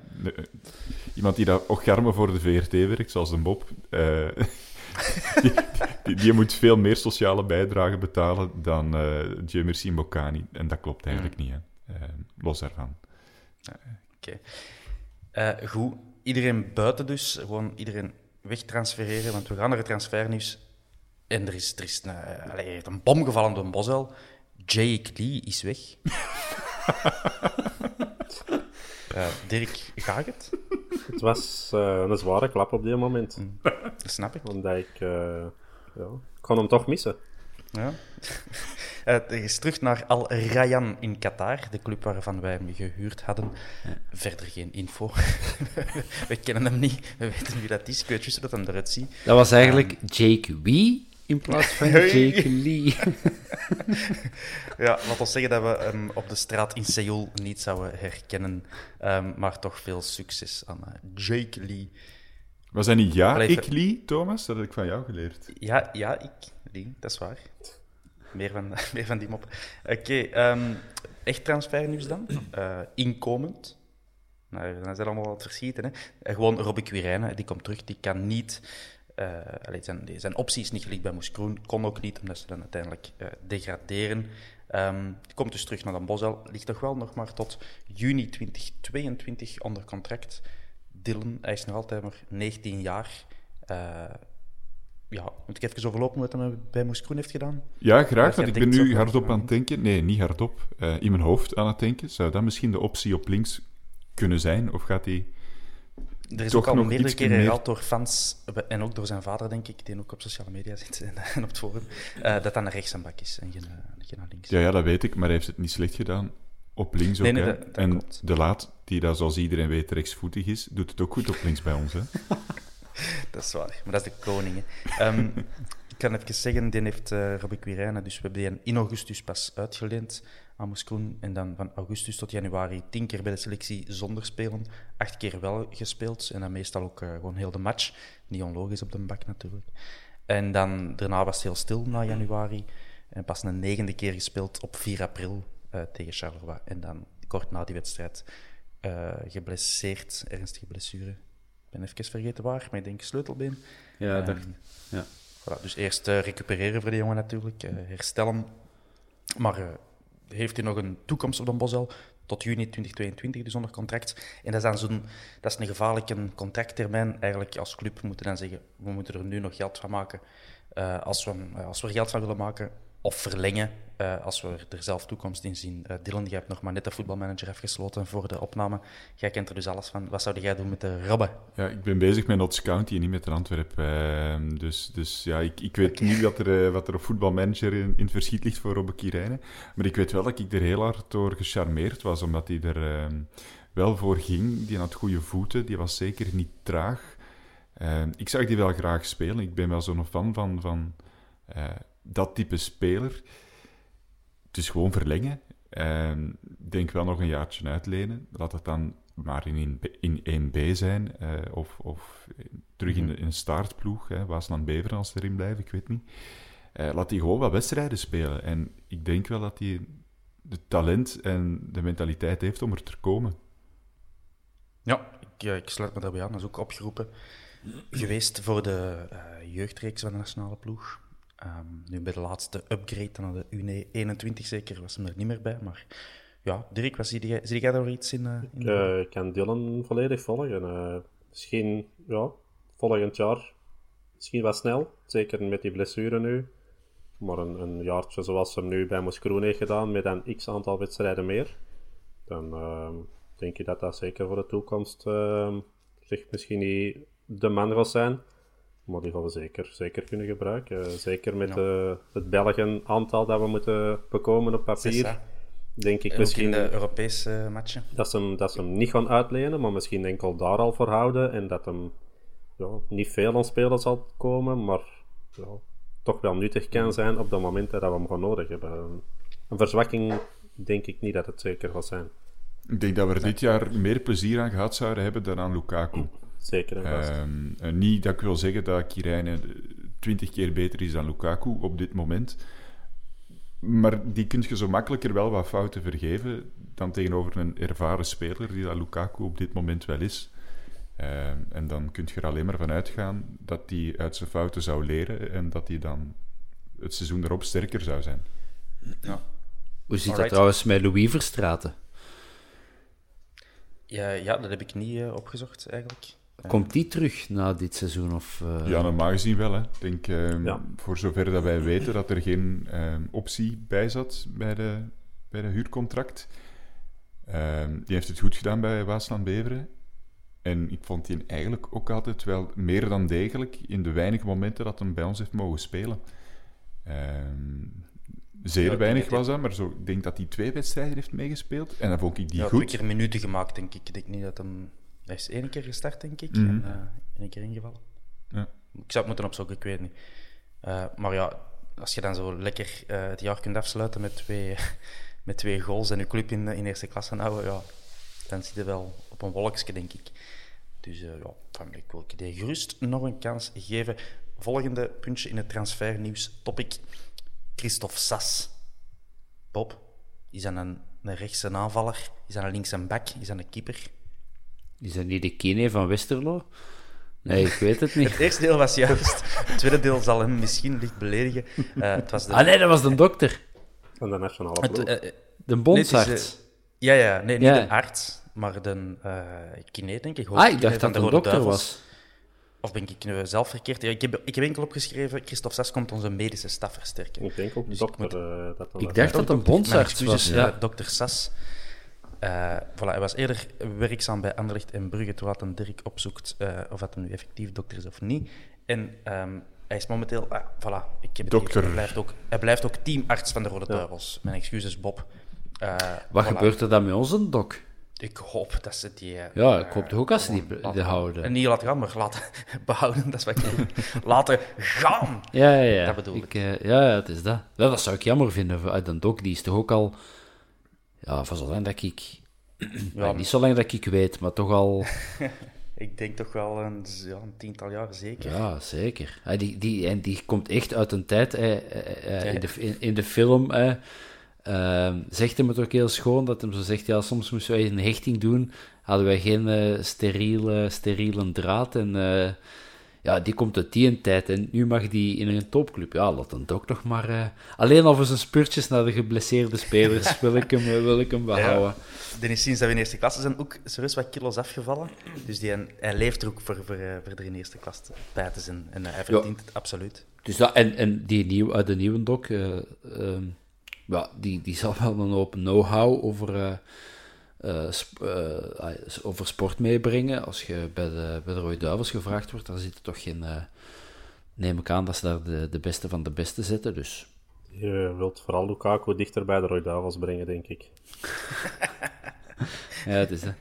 Iemand die daar ook garmen voor de VRT werkt, zoals een Bob, uh, die, die, die, moet veel meer sociale bijdrage betalen dan uh, Jemersi Mbokani. En dat klopt eigenlijk mm. niet, hè. los daarvan. Oké. Okay. goed, iedereen buiten dus, gewoon iedereen wegtransfereren, want we gaan naar het transfernieuws en er is, er is een, allee, een bom gevallen door een Bosel. Jake Lee is weg. uh, Dirk, gaat het? Het was uh, een zware klap op dit moment. Mm, dat snap ik. Omdat ik... Uh, ja, ik kon hem toch missen. Ja. Het is terug naar Al Rayyan in Qatar, de club waarvan wij hem gehuurd hadden. Ja. Verder geen info. we kennen hem niet, we weten wie dat is. Ik weet juist dat hem eruit ziet. Dat was eigenlijk um, Jake Wie in plaats van Jake Lee. ja, laat ons zeggen dat we hem op de straat in Seoul niet zouden herkennen. Um, maar toch veel succes aan uh, Jake Lee. Was hij niet ja, Blijf ik Lee, Thomas? Dat heb ik van jou geleerd. Ja, ja, ik Lee, dat is waar. Meer van, meer van die mop. Oké, okay, um, echt transfernieuws dan. Uh, inkomend. Nou, dan zijn allemaal wat verschieten. Hè. Uh, gewoon Robbie Quirijnen, die komt terug. Die kan niet... Uh, allee, zijn, zijn optie is niet gelijk bij Moes Kroen. Kon ook niet, omdat ze dan uiteindelijk uh, degraderen. Um, komt dus terug naar Dan Bosel. Ligt toch wel nog maar tot juni 2022 onder contract Dylan, hij is nog altijd maar 19 jaar. Uh, ja, moet ik even overlopen wat hij bij Moeskroen heeft gedaan? Ja, graag, want ik ben nu hardop aan het denken. Nee, niet hardop. In mijn hoofd aan het denken. Zou dat misschien de optie op links kunnen zijn? Of gaat hij... Er is ook al meerdere keren herhaald door fans, en ook door zijn vader, denk ik, die ook op sociale media zit en, op het forum, uh, dat dat een rechtsaanbak is en geen, geen naar links. Ja, ja, dat weet ik, maar hij heeft het niet slecht gedaan. Op links ook, nee, nee, dat, En De Laat, die dat zoals iedereen weet rechtsvoetig is, doet het ook goed op links bij ons, hè? dat is waar, maar dat is de koning. Um, ik kan even zeggen, die heeft uh, Robbie dus we hebben die in augustus pas uitgeleend aan Moeskroen. En dan van augustus tot januari tien keer bij de selectie zonder spelen. Acht keer wel gespeeld. En dan meestal ook uh, gewoon heel de match. Niet onlogisch op de bak natuurlijk. En dan daarna was het heel stil na januari. En pas een negende keer gespeeld op 4 april uh, tegen Charleroi. En dan kort na die wedstrijd uh, geblesseerd, ernstige blessure. Ik ben even vergeten waar, maar ik denk sleutelbeen. Ja, dat, ja. Voilà, dus eerst uh, recupereren voor de jongen natuurlijk, herstellen. Maar heeft hij nog een toekomst op de Bosel tot juni 2022, dus onder contract. En dat is dan zo'n, dat is een gevaarlijke contracttermijn. Eigenlijk als club moeten dan zeggen, we moeten er nu nog geld van maken. Uh, als, we, als we er geld van willen maken, of verlengen uh, als we er zelf toekomst in zien. Uh, Dylan, jij hebt nog maar net de voetbalmanager afgesloten voor de opname. Jij kent er dus alles van. Wat zou jij doen met de Robben? Ja, ik ben bezig met Notts County en niet met Antwerp. Uh, dus, dus ja, ik, ik weet niet wat er, wat er op voetbalmanager in, in het verschiet ligt voor Robbe Kirijnen. Maar ik weet wel dat ik er heel hard door gecharmeerd was, omdat hij er ehm, wel voor ging. Die had goede voeten, die was zeker niet traag. Ehm, ik zag die wel graag spelen. Ik ben wel zo'n fan van... van eh, dat type speler. Dus gewoon verlengen. En denk wel nog een jaartje uitlenen. Laat het dan maar in, in 1B zijn. Uh, of, of terug in, mhm. in een startploeg. Hè, Waasland Bever als erin blijven, ik weet niet. Uh, laat hij gewoon wat wedstrijden spelen. En ik denk wel dat hij de talent en de mentaliteit heeft om er te komen. Ja, ik, ik sluit me daarbij aan. Dat is ook opgeroepen geweest voor de uh, jeugdreeks van de nationale ploeg. Um, nu bij de laatste upgrade naar de U21 zeker was hem er niet meer bij. Maar ja, Dirk, wat zie jij, zie jij daar iets in? Uh, in uh, ik kan Dylan volledig volgen. Uh, misschien ja, volgend jaar misschien wat snel. Zeker met die blessure nu. Maar een, een jaartje zoals hem nu bij Moskroen heeft gedaan, met een x aantal wedstrijden meer. Dan ehm, denk je dat dat zeker voor de toekomst ehm, zich misschien niet de man gaat zijn. Maar die gaan we zeker, zeker kunnen gebruiken. Zeker met ja. het Belgen-aantal dat we moeten bekomen op papier. Denk ik misschien. in de Europese matchen. Dat ze, hem, dat ze hem niet gaan uitlenen, maar misschien enkel daar al voor houden. En dat hem ja, niet veel aan spelen zal komen, maar ja, toch wel nuttig kan zijn op de momenten dat we hem gaan nodig hebben. Een verzwakking denk ik niet dat het zeker gaat zijn. Ik denk dat we er dit jaar meer plezier aan gehad zouden hebben dan aan Lukaku. Zeker en ehm, niet dat ik wil zeggen dat Kirijnen twintig keer beter is dan Lukaku op dit moment. Maar die kun je zo makkelijker wel wat fouten vergeven dan tegenover een ervaren speler die dat Lukaku op dit moment wel is. Ehm, en dan kun je er alleen maar van uitgaan dat hij uit zijn fouten zou leren en dat hij dan het seizoen erop sterker zou zijn. Ja. Hoe zit dat trouwens met Louis Verstraten? Ja, ja, dat heb ik niet uh, opgezocht eigenlijk. Komt die terug na dit seizoen? Of, uh... Ja, normaal gezien wel. Hè. Ik denk, uh, voor zover dat wij weten, dat er geen uh, optie bij zat bij de, bij de huurcontract. Ehm, die heeft het goed gedaan bij Waasland Beveren. En ik vond die eigenlijk ook altijd wel meer dan degelijk in de weinige momenten dat hij bij ons heeft mogen spelen. Ehm, zeer weinig was dat, maar zo, ik denk dat hij twee wedstrijden heeft meegespeeld. En dan vond ik die ja, goed. Twee keer minuten gemaakt, denk ik. Ik denk niet dat hem hij is één keer gestart, denk ik. Mm -hmm. En uh, één keer ingevallen. Ja. Ik zou het moeten opzoeken, ik weet niet. Uh, maar ja, als je dan zo lekker uh, het jaar kunt afsluiten met twee, met twee goals en je club in, in eerste klasse houden, ja, dan zit je wel op een wolkje, denk ik. Dus ja, ik wil je die gerust nog een kans geven. Volgende puntje in het transfernieuws topic. Christophe Sas. Bob, is dat een, een rechtse aanvaller? Is dat een linkse back? Is dat een keeper? Is dat niet de Kine van Westerlo? Nee, ik weet het niet. het eerste deel was juist. Het tweede deel zal hem misschien licht beledigen. Uh, het was de... Ah nee, dat was de dokter. Van de nationale ploeg. Uh, de bondsarts. ja, ja. Nee, niet ja. de arts. maar de uh, kine, denk ik. Ah, ik dacht dat het een dokter was. Of ben ik nu zelf verkeerd? ik, heb, ik heb enkel opgeschreven, Christophe Sas komt onze medische staf versterken. Ik denk ook dus dokter. Ik, moet... uh, dat ik dacht dat het een bondsarts was. Ja. dokter Sas. Uh, voilà, hij was eerder werkzaam bij Anderlecht en Brugge, toen had een Dirk opzoekt uh, of dat nu effectief dokter is of niet. En um, hij is momenteel... Ah, voilà, ik heb het dokter. Hij blijft, ook, hij blijft ook teamarts van de Rode Duivels. Mijn excuses, Bob. Uh, Wat voilà. gebeurt er dan met onze dok? Ik hoop dat ze die... ja, ik hoop toch ook als ze die, die houden. En niet laten gaan, maar laten behouden, dat is wat ik Laten gaan! Ja, ja, ja. Dat bedoel ik. ik uh, ja, het is dat. Ja, dat zou ik jammer vinden uit een dok. Die is toch ook al... Ja, van zolang dat ik... Ja, niet zo lang dat ik weet, maar toch al... ik denk toch wel een, ja, een, tiental jaar zeker. Ja, zeker. Die, die, en die komt echt uit een tijd eh, eh, in, de, in, in, de film. Eh, zegt hem het ook heel schoon dat hij zo zegt: ja, soms moesten wij een hechting doen, hadden wij geen uh, steriele, steriele draad. En ja, die komt uit die tijd en nu mag die in een topclub. Ja, laat een dok nog maar. Uh, alleen al voor zijn spurtjes naar de geblesseerde spelers wil ik hem, wil ik hem behouden. Ja. Dennis, sinds dat we in eerste klasse zijn, ook serieus wat kilo's afgevallen. Dus die, hij leeft er ook voor, voor, eh, voor er in eerste klas bij te zijn. En hij verdient het absoluut. Dus dat, en, en die nieuw, uit de nieuwe dok, uh, ja, die, die zal wel een hoop know-how over uh, over sport meebrengen. Als je bij de, bij de Rode Duivels gevraagd wordt, dan zit er toch geen... Uh, neem ik aan dat ze daar de, de beste van de beste zetten, dus... Je wilt vooral Lukaku dichter bij de Rode Duivels brengen, denk ik. ja, het is dat.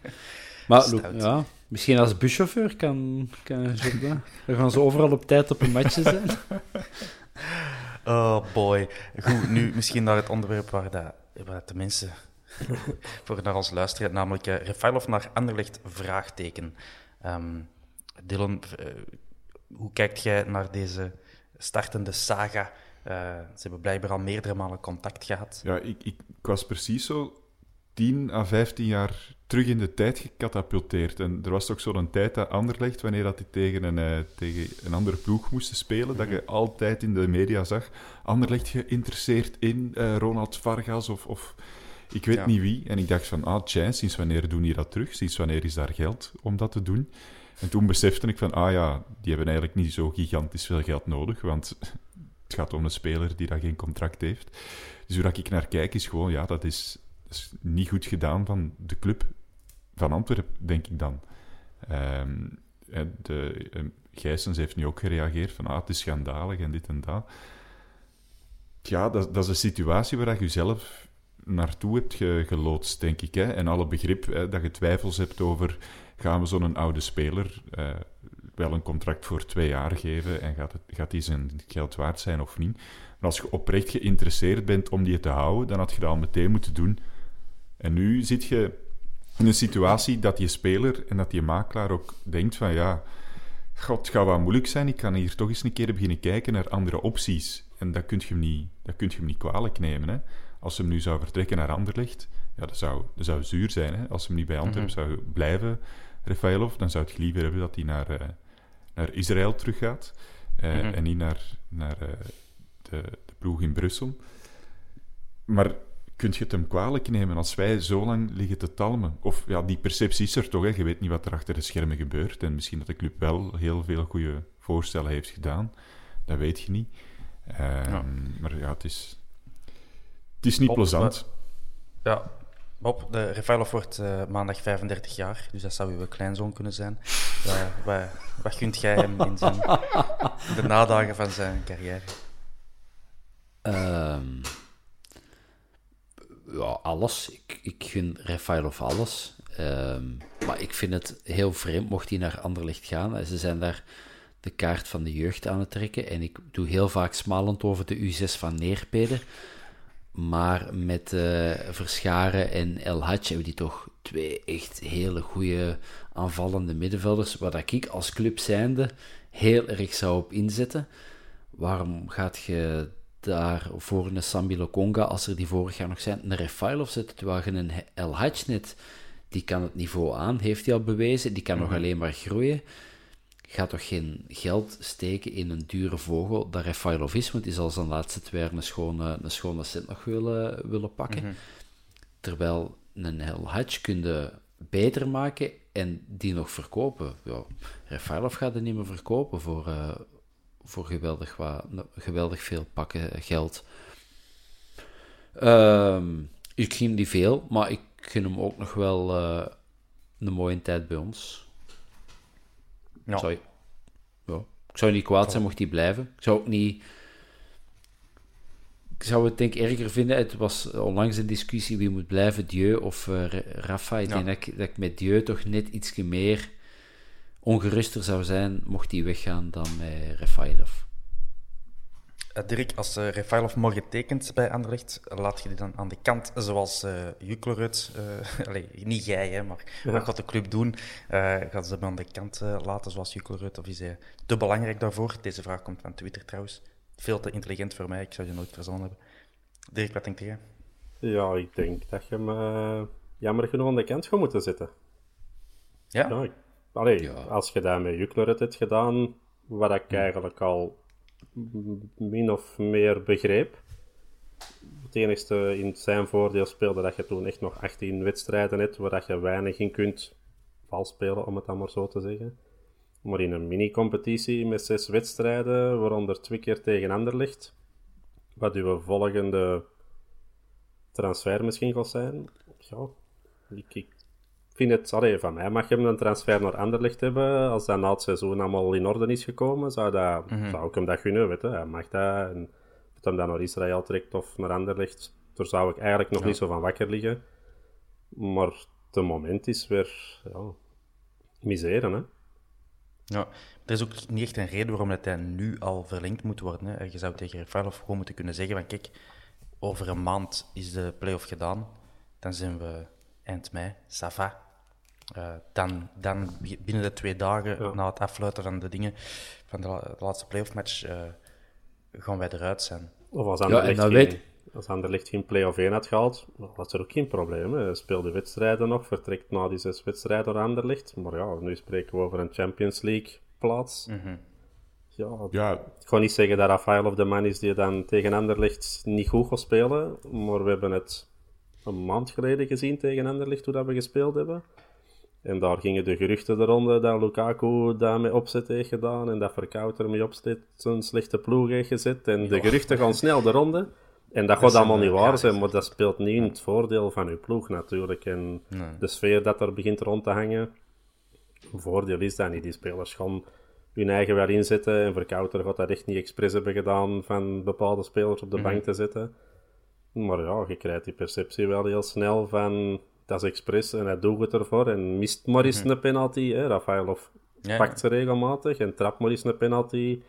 Maar ja, misschien als buschauffeur kan, kan Dan gaan ze overal op tijd op een matje zijn. Oh boy. Goed, nu misschien naar het onderwerp waar, dat, waar de mensen voor naar ons luisteren, namelijk uh, Refailov naar Anderlecht, vraagteken. Um, Dylan, uh, hoe kijkt jij naar deze startende saga? Uh, ze hebben blijkbaar al meerdere malen contact gehad. Ja, ik, ik, ik was precies zo 10 à 15 jaar terug in de tijd gecatapulteerd. En er was toch zo'n tijd dat Anderlecht, wanneer dat die tegen een, uh, tegen een andere ploeg moesten spelen, dat je mhm. altijd in de media zag, Anderlecht geïnteresseerd in uh, Ronald Vargas of, of ik weet niet wie. En ik dacht van, ah, tja, sinds wanneer doen die dat terug? Sinds wanneer is daar geld om dat te doen? En toen besefte ik van, ah ja, die hebben eigenlijk niet zo gigantisch veel geld nodig, want het gaat om een speler die daar geen contract heeft. Dus hoe dat ik naar kijk is gewoon, ja, dat is, is niet goed gedaan van de club van Antwerpen, denk ik dan. Um, de, um, Gijsens heeft nu ook gereageerd van, ah, het is schandalig en dit en dat. Ja, dat, dat is een situatie waar je zelf naartoe hebt ge, geloodst, denk ik. Hè? En alle begrip hè, dat je twijfels hebt over... gaan we zo'n oude speler uh, wel een contract voor twee jaar geven... en gaat, het, gaat die zijn geld waard zijn of niet? Maar als je oprecht geïnteresseerd bent om die te houden... dan had je dat al meteen moeten doen. En nu zit je in een situatie dat je speler en dat je makelaar ook denkt van... ja, god, het gaat wel moeilijk zijn. Ik kan hier toch eens een keer beginnen kijken naar andere opties. En dat kun je hem niet, dat kun je niet kwalijk nemen, hè als ze hem nu zou vertrekken naar Anderlecht, ja, dat zou, dat zou zuur zijn. Hè? Als ze hem niet bij Antwerpen mhm. zou blijven, Rafaelov, dan zou het liever hebben dat hij naar, uh, naar Israël teruggaat uh, en niet naar, naar uh, de, de ploeg in Brussel. Maar kunt je het hem kwalijk nemen als wij zo lang liggen te talmen? Of ja, die perceptie is er toch, hè? je weet niet wat er achter de schermen gebeurt. En misschien dat de club wel heel veel goede voorstellen heeft gedaan, dat weet je niet. Ja. Maar ja, het is, het is niet Bob, plezant. ja, Bob, de Refailov wordt uh, maandag 35 jaar, dus dat zou uw kleinzoon kunnen zijn. Uh, wat, wat gunt jij hem in, zijn, in de nadagen van zijn carrière? Um, ja, alles. Ik, ik gun Refailov alles. Um, maar ik vind het heel vreemd mocht hij naar Anderlecht gaan. Ze zijn daar de kaart van de jeugd aan het trekken. En ik doe heel vaak smalend over de U6 van Neerpeder. Maar met uh, Verscharen en El Hadj hebben die toch twee echt hele goede aanvallende middenvelders, waar ik als club zijnde heel erg zou op inzetten. Waarom gaat je daar voor een Sambi Lokonga, als er die vorig jaar nog zijn, een Refailov zetten, terwijl je een El Hadj net, die kan het niveau aan, heeft hij al bewezen, die kan nog mhm. alleen maar groeien gaat toch geen geld steken in een dure vogel dat want die zal zijn laatste twee jaar een schone, een schone cent nog willen, willen pakken. Mhm. Terwijl een El Hadj kun beter maken en die nog verkopen. Ja, Rafaelov gaat er niet meer verkopen voor, uh, voor geweldig, wat, geweldig veel pakken geld. Uh, ik gun die veel, maar ik gun hem ook nog wel uh, een mooie tijd bij ons. Ja. Zou je, ja. Ik zou niet kwaad zijn mocht hij blijven. Ik zou ook niet ik zou het denk ik erger vinden. Het was onlangs een discussie wie moet blijven, Dieu of uh, Rafa. Ik denk dat ik, dat ik, met Dieu toch net iets meer ongeruster zou zijn mocht hij weggaan dan met Rafailov. Uh, Dirk, als uh, Rafailov morgen tekent bij Anderlecht, laat je die dan aan de kant zoals uh, Juklerud, niet jij, hè, maar ja. wat gaat de club doen? gaan ze hem aan de kant laten zoals Juklerud of is hij te belangrijk daarvoor? Deze vraag komt van Twitter trouwens. Veel te intelligent voor mij, ik zou je nooit verzonnen hebben. Dirk, wat denk jij? Ja, ik denk dat je hem jammer genoeg aan de kant gaat moeten zitten. Ja? ja, allee, ja. als je dat met Jukler hebt gedaan, wat ik eigenlijk al min of meer begreep. Het enigste in zijn voordeel speelde dat je toen echt nog 18 wedstrijden hebt, waar je weinig in kunt vals spelen, om het dan maar zo te zeggen. Maar in een mini-competitie met zes wedstrijden, waaronder twee keer tegen Anderlecht, wat uw volgende transfer misschien gaat zijn, ja, ik, ik vind het, sorry, van mij mag je een transfer naar Anderlecht hebben. Als dat na het seizoen allemaal in orde is gekomen, zou, dat, mm zou ik hem dat gunnen, weet je. Hij mag dat. En hem dan naar Israël trekt of naar Anderlecht, daar zou ik eigenlijk nog niet zo van wakker liggen. Maar het moment is weer, ja, miseren, hè. Ja, er is ook niet echt een reden waarom dat hij nu al verlengd moet worden. Hè. Je zou tegen Rafaelov gewoon moeten kunnen zeggen van kijk, over een maand is de play-off gedaan. Dan zijn we eind mei, Sava. Uh, dan, dan binnen de twee dagen na het afluiten van de dingen van de, de laatste playoff match uh, gaan wij eruit zijn. Of als Anderlecht, ja, geen, weet... als Anderlecht geen play-off 1 had gehaald, was er ook geen probleem. Hij speelde wedstrijden nog, vertrekt na die zes wedstrijden door Anderlecht. Maar ja, nu spreken we over een Champions League plaats. Mm ja, ja, ik ga niet zeggen dat Rafael of de man is die dan tegen Anderlecht niet goed gaat spelen, maar we hebben het een maand geleden gezien tegen Anderlecht hoe dat we gespeeld hebben. En daar gingen de geruchten de ronde dat Lukaku daarmee opzet heeft gedaan en dat Verkout ermee opzet zo'n slechte ploeg heeft gezet. En de geruchten gaan snel de ronde. En dat, gaat allemaal niet waar zijn, maar dat speelt niet in het voordeel van uw ploeg natuurlijk. En de sfeer dat er begint rond te hangen, voordeel is dat niet. Die spelers gaan hun eigen wel inzetten en Verkouter gaat dat echt niet expres hebben gedaan van bepaalde spelers op de bank mhm. te zetten. Maar ja, je krijgt die perceptie wel heel snel van dat is expres en hij doet het ervoor en mist maar eens mm een penalty. Hè. Rafaelov ja, pakt ze regelmatig en trapt maar eens een penalty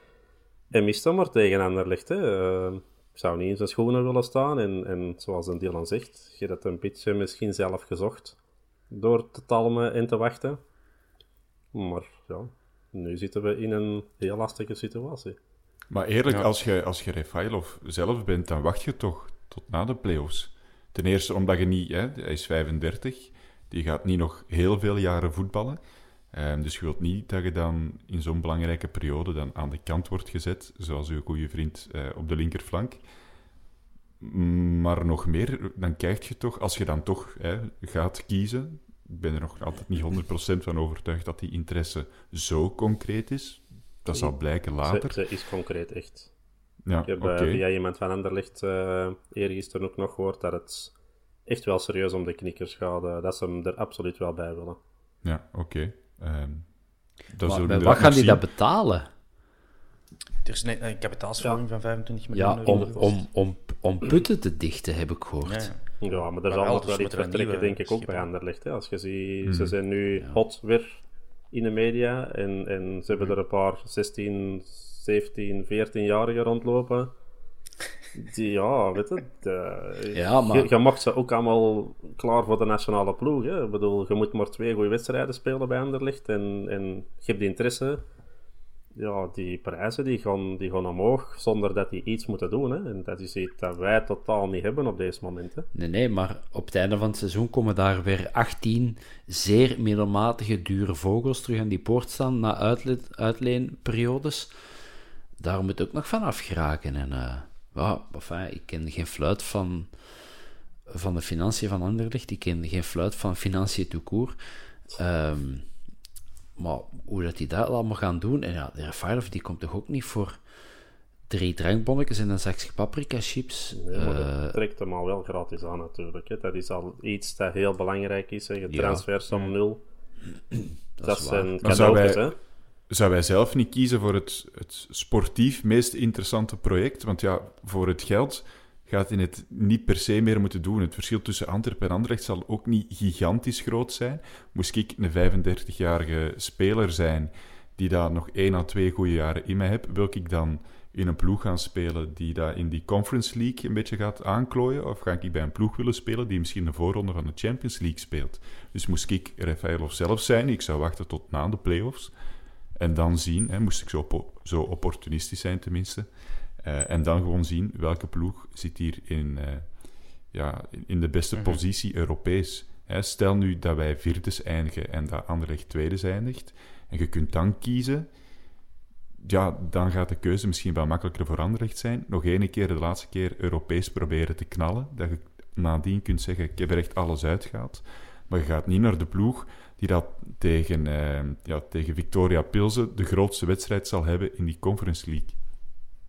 en mist hem maar tegen Anderlecht. Hè. Uh, zou niet in zijn schoenen willen staan en, en zoals een deel aan zegt, je dat een beetje misschien zelf gezocht door te talmen en te wachten. Maar ja, nu zitten we in een heel lastige situatie. Maar eerlijk, als je, als je Refailov zelf bent, dan wacht je toch tot na de playoffs. Ten eerste omdat je niet, hè, hij is 35, die gaat niet nog heel veel jaren voetballen. Um, dus je wilt niet dat je dan in zo'n belangrijke periode dan aan de kant wordt gezet, zoals uw goede vriend uh, op de linkerflank. Maar nog meer, dan kijk je toch, als je dan toch hè, gaat kiezen, ik ben er nog altijd niet 100% van overtuigd dat die interesse zo concreet is. Dat zal blijken later. Ze, is concreet, echt. Ja, ik heb uh, via iemand van Anderlecht uh, eergisteren ook nog gehoord dat het echt wel serieus om de knikkers gaat. Uh, dat ze hem er absoluut wel bij willen. Ja, oké. Okay. Um, ehm, wat gaan die dat betalen? Er is een kapitaalsverhoging van 25 miljoen Ja, om, om, om, om putten te dichten, heb ik gehoord. Ja, ja maar er zal nog wel iets vertrekken, denk ik, ook bij Anderlecht. Hè. Als je ziet, hmm. ze zijn nu hot weer in de media en, en ze hebben er een paar 16, 17, 14-jarigen rondlopen. Die, ja, weet je, de, ja, maar... je, je mag ze ook allemaal klaar voor de nationale ploeg. Hè. Ik bedoel, je moet maar twee goede wedstrijden spelen bij Anderlecht en, en je hebt die interesse ja, die prijzen die gaan, die gaan omhoog zonder dat die iets moeten doen. Hè. En dat is iets dat wij totaal niet hebben op deze momenten. Nee, nee, maar op het einde van het seizoen komen daar weer 18 zeer middelmatige dure vogels terug aan die poort staan na uitle uitleenperiodes. Daar moet ook nog van afgeraken. En uh, ik ken geen fluit van van de financiën van Anderlecht. Ik ken geen fluit van financiën court. Ehm, maar hoe dat die dat allemaal gaan doen... En ja, de Rafaelov die komt toch ook niet voor drie drankbonnetjes en een zakje paprika chips. Nee, maar Eh, dat trekt hem al wel gratis aan natuurlijk. Hè. Dat is al iets dat heel belangrijk is. Hè. Je Ja. transfers om nul. Dat, is zijn cadeautjes, wij- hè. Zou wij zelf niet kiezen voor het, het sportief meest interessante project? Want ja, voor het geld gaat hij het niet per se meer moeten doen. Het verschil tussen Antwerpen en Anderlecht zal ook niet gigantisch groot zijn. Moest ik een 35-jarige speler zijn die daar nog één à twee goede jaren in mij heb, wil ik dan in een ploeg gaan spelen die daar in die Conference League een beetje gaat aanklooien? Of ga ik bij een ploeg willen spelen die misschien de voorronde van de Champions League speelt? Dus moest ik Rafaelov zelf zijn, ik zou wachten tot na de playoffs. En dan zien, hè, moest ik zo, zo opportunistisch zijn tenminste. Eh, en dan gewoon zien welke ploeg zit hier in, eh, ja, in de beste positie Europees. Hè, stel nu dat wij vierdes eindigen en dat Anderlecht tweede eindigt. En je kunt dan kiezen. Ja, dan gaat de keuze misschien wel makkelijker voor Anderlecht zijn. Nog één keer, de laatste keer, Europees proberen te knallen. Dat je nadien kunt zeggen, ik heb er echt alles uitgehaald. Maar je gaat niet naar de ploeg die dat tegen, eh, ja, tegen Victoria Pilsen de grootste wedstrijd zal hebben in die Conference League.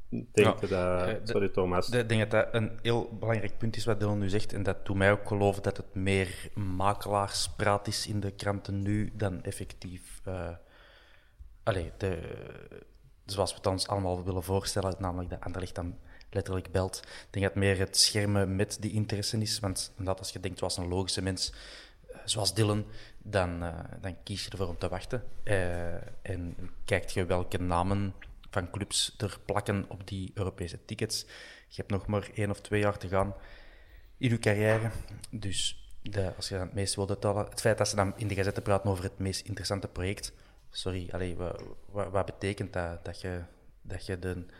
Ik denk Ja. dat... Eh, sorry, Thomas. Ik denk dat dat een heel belangrijk punt is wat Dylan nu zegt. En dat doet mij ook geloven dat het meer makelaarspraat is in de kranten nu dan effectief. eh allee, de, zoals we het ons allemaal willen voorstellen, namelijk dat Anderlecht dan letterlijk belt. Ik denk dat het meer het schermen met die interesse is. Want dat als je denkt, was een logische mens, eh, zoals Dylan, dan, dan kies je ervoor om te wachten. En kijkt je welke namen van clubs er plakken op die Europese tickets. Je hebt nog maar één of twee jaar te gaan in je carrière. Dus de, als je het meest wilt uithalen, het feit dat ze dan in de gazette praten over het meest interessante project. Sorry, wat, wat, betekent dat? Dat je, dat, je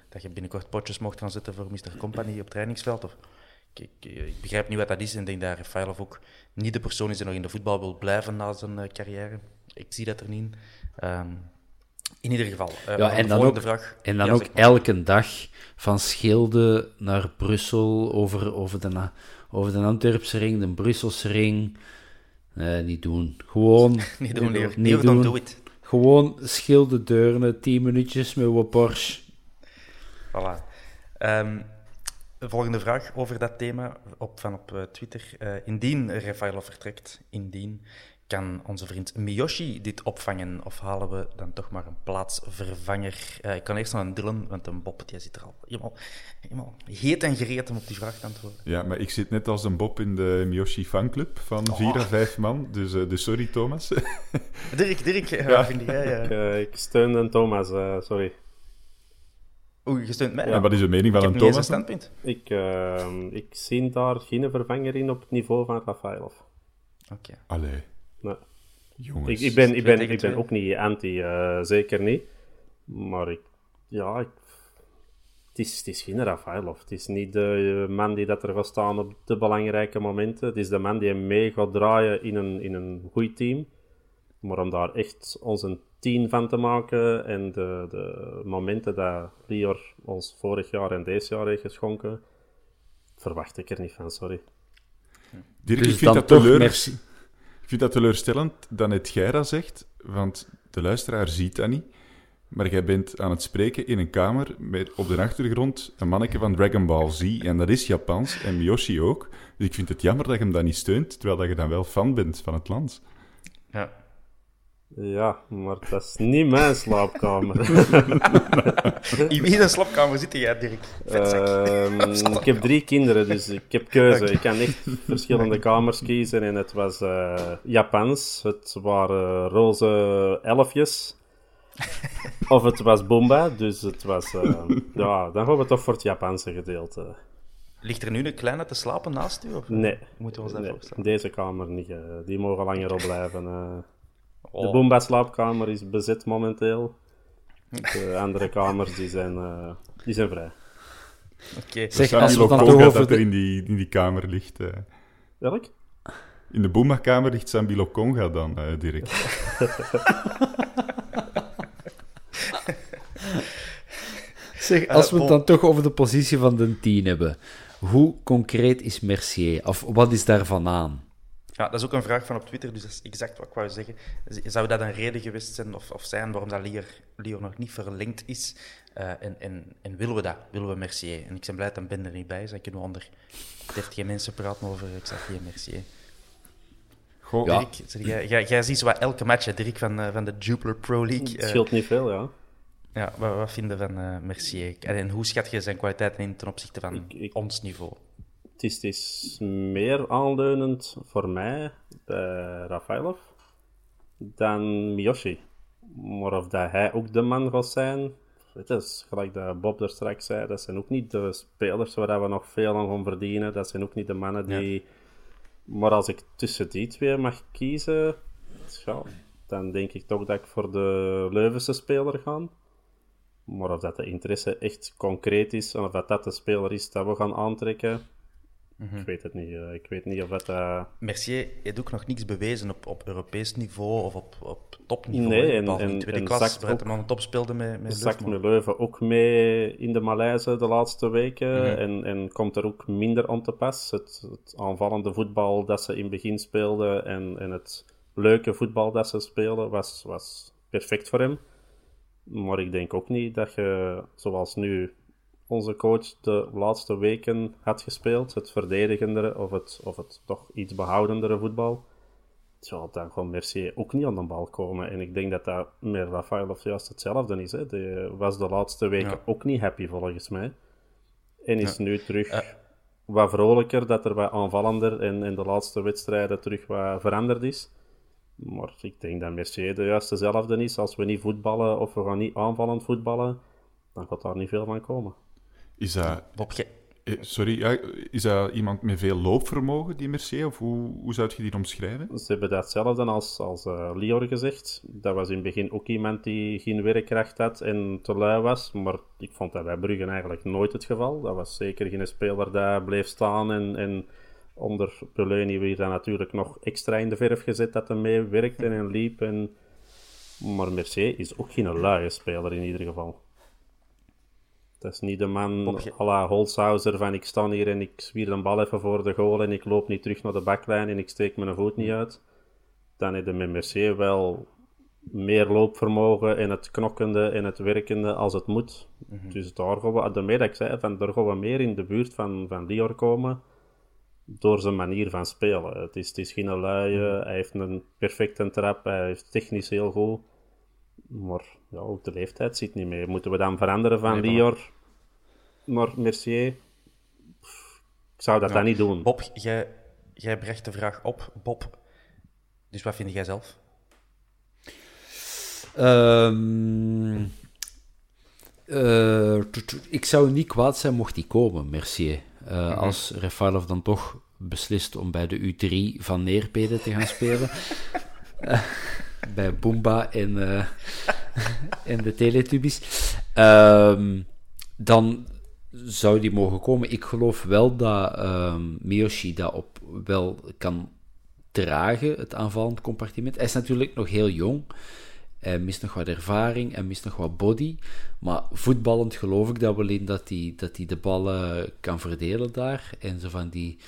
dat je binnenkort potjes mocht gaan zetten voor Mr. Company op trainingsveld? Ik, ik, begrijp niet wat dat is en denk dat Rafaelov ook niet de persoon is die nog in de voetbal wil blijven na zijn eh, carrière. Ik zie dat er niet in ieder geval. eh, Ja, en dan ook, vraag. en dan Ja, ook zeg maar. elke dag van Schilde naar Brussel over, over, de, over de Antwerpse ring, de Brusselse ring. Nee, niet doen. Gewoon Niet doen, niet doen. do. Gewoon Schilde Deurne, 10 minuutjes met een Porsche. Voilà. De volgende vraag over dat thema op, van op eh, Twitter. Eh, indien Rafaelov vertrekt, indien, kan onze vriend Miyoshi dit opvangen? Of halen we dan toch maar een plaatsvervanger? Eh, ik kan eerst een Dylan, want een Bob die zit er al helemaal, helemaal heet en gereed om op die vraag te antwoorden. Ja, maar ik zit net als een Bob in de Miyoshi fanclub van vier à vijf man. Dus, eh, dus sorry, Thomas. Dirk, Dirk, ja. vind jij... Ik, eh, eh, ik steun een Thomas, eh, sorry. Oeh, je steunt mij? En wat is de mening van een Thomas? dan? standpunt. Ik, eh, ik zie daar geen vervanger in op het niveau van Rafaelov. Oké. Allee, Nee. jongens. Ik, ik, ben, ik, ben, ik ben ook niet anti, eh, zeker niet. Maar ik, ja, ik, het, is, het is geen Rafaelov. Het is niet de eh, man die dat er gaat staan op de belangrijke momenten. Het is de man die mee gaat draaien in een, in een goed team. Maar om daar echt ons een team van te maken en de, de momenten dat Lior ons vorig jaar en deze jaar heeft geschonken, verwacht ik er niet van, sorry. Dirk, Dus ik, vind dan dat toch teleur... merci. Ik vind dat teleurstellend dat net jij dat zegt, want de luisteraar ziet dat niet. Maar jij bent aan het spreken in een kamer met op de achtergrond een manneke van Dragon Ball Z. En dat is Japans en Miyoshi ook. Dus ik vind het jammer dat je hem dan niet steunt, terwijl dat je dan wel fan bent van het land. Ja. Ja, maar dat is niet mijn slaapkamer. In wie een slaapkamer zit jij, Dirk? Ehm, ik heb drie kinderen, dus ik heb keuze. Ik kan echt verschillende kamers kiezen. En het was eh, Japans, het waren roze elfjes. Of het was Boomba, dus het was... eh, ja, dan gaan we toch voor het Japanse gedeelte. Ligt er nu een kleine te slapen naast u? Of? Nee, Moeten we ons dat nee voorstellen? deze kamer niet. eh, die mogen langer opblijven. Eh. De Oh. Boomba slaapkamer is bezet momenteel. De andere kamers die zijn, eh, die zijn vrij. Oké. Zeg, Sammy als we dan toch over dat er in die, in die kamer ligt. eh. Welk? In de Boomba-kamer ligt Sambi Lokonga dan, eh, Dirk. Zeg, als we het dan toch over de positie van de 10 hebben, hoe concreet is Mercier? Of wat is daarvan aan? Ja, dat is ook een vraag van op Twitter, dus dat is exact wat ik wou zeggen. Zou dat een reden geweest zijn of, of zijn waarom dat Lier, Lier nog niet verlengd is? Eh, en, en, en willen we dat? Willen we Mercier? En ik ben blij dat Ben er niet bij is. Dan kunnen we onder deftige mensen praten over Xavier Mercier. Goh, Ja. Dirk, zeg jij, jij, jij ziet zo wat elke match, hè, Dirk, van, eh, van de Jupiler Pro League. Het Eh, scheelt niet veel, ja. ja, wat, wat vinden van Mercier? En, en hoe schat je zijn kwaliteiten in ten opzichte van Ik- ik- ons niveau? Het is, het is meer aanleunend voor mij bij Rafailov dan Miyoshi. Maar of dat hij ook de man gaat zijn, het is gelijk dat Bob er straks zei, dat zijn ook niet de spelers waar we nog veel aan gaan verdienen. Dat zijn ook niet de mannen die... Maar als ik tussen die twee mag kiezen, ja, dan denk ik toch dat ik voor de Leuvense speler ga. Maar of dat de interesse echt concreet is, en of dat, dat de speler is dat we gaan aantrekken, Mhm. ik weet het niet. eh, Ik weet niet of dat... eh, Mercier heeft ook nog niks bewezen op, op Europees niveau of op, op topniveau. Nee, en- in tweede en klas, het ook- de top speelde met, met zakt Leuven. met Leuven ook mee in de Maleise de laatste weken. Mhm. en, en komt er ook minder aan te pas. Het, het aanvallende voetbal dat ze in het begin speelden en, en het leuke voetbal dat ze speelden was, was perfect voor hem. Maar ik denk ook niet dat je, zoals nu onze coach de laatste weken had gespeeld, het verdedigendere of het, of het toch iets behoudendere voetbal, ja, dan gaat Mercier ook niet aan de bal komen. En ik denk dat dat met Rafaelov juist hetzelfde is. Hè. Die was de laatste weken Ja. ook niet happy, volgens mij. En is Ja. nu terug Eh. wat vrolijker, dat er wat aanvallender en in de laatste wedstrijden terug wat veranderd is. Maar ik denk dat Mercier de juist dezelfde is. Als we niet voetballen of we gaan niet aanvallend voetballen, dan gaat daar niet veel van komen. Is dat... Bob, eh, Sorry, ja, is dat iemand met veel loopvermogen, die Mercier? Of hoe, hoe zou je die omschrijven? Ze hebben datzelfde als, als eh, Lior gezegd. Dat was in het begin ook iemand die geen werkkracht had en te lui was. Maar ik vond dat bij Brugge eigenlijk nooit het geval. Dat was zeker geen speler die bleef staan. En, en onder Peleni werd dan natuurlijk nog extra in de verf gezet dat hij mee werkte en liep. En... Maar Mercier is ook geen luie speler in ieder geval. Dat is niet de man à la van ik sta hier en ik zwier een bal even voor de goal en ik loop niet terug naar de baklijn en ik steek mijn voet niet uit. Dan je met Mercier wel meer loopvermogen en het knokkende en het werkende als het moet. Dus daar gaan we, daarmee dat ik zei, van, daar gaan we meer in de buurt van, van Lior komen door zijn manier van spelen. Het is, het is geen luie, hij heeft een perfecte trap, hij is technisch heel goed. Maar ja, ook de leeftijd zit niet mee. Moeten we dan veranderen van Nee, Lior naar Mercier? Pff, Ik zou dat dan niet doen. Bob, jij, jij bracht de vraag op. Bob, dus wat vind jij zelf? Ehm, eh, ik zou niet kwaad zijn mocht die komen, Mercier. Eh, Als Refailov dan toch beslist om bij de U3 van Neerpede te gaan spelen. Eh, bij Boomba en, en de Teletubbies. Ehm, dan zou die mogen komen. Ik geloof wel dat ehm Miyoshi dat op wel kan dragen, het aanvallend compartiment. Hij is natuurlijk nog heel jong. Hij mist nog wat ervaring, hij mist nog wat body. Maar voetballend geloof ik dat wel in dat hij, dat hij de ballen kan verdelen daar. En zo van die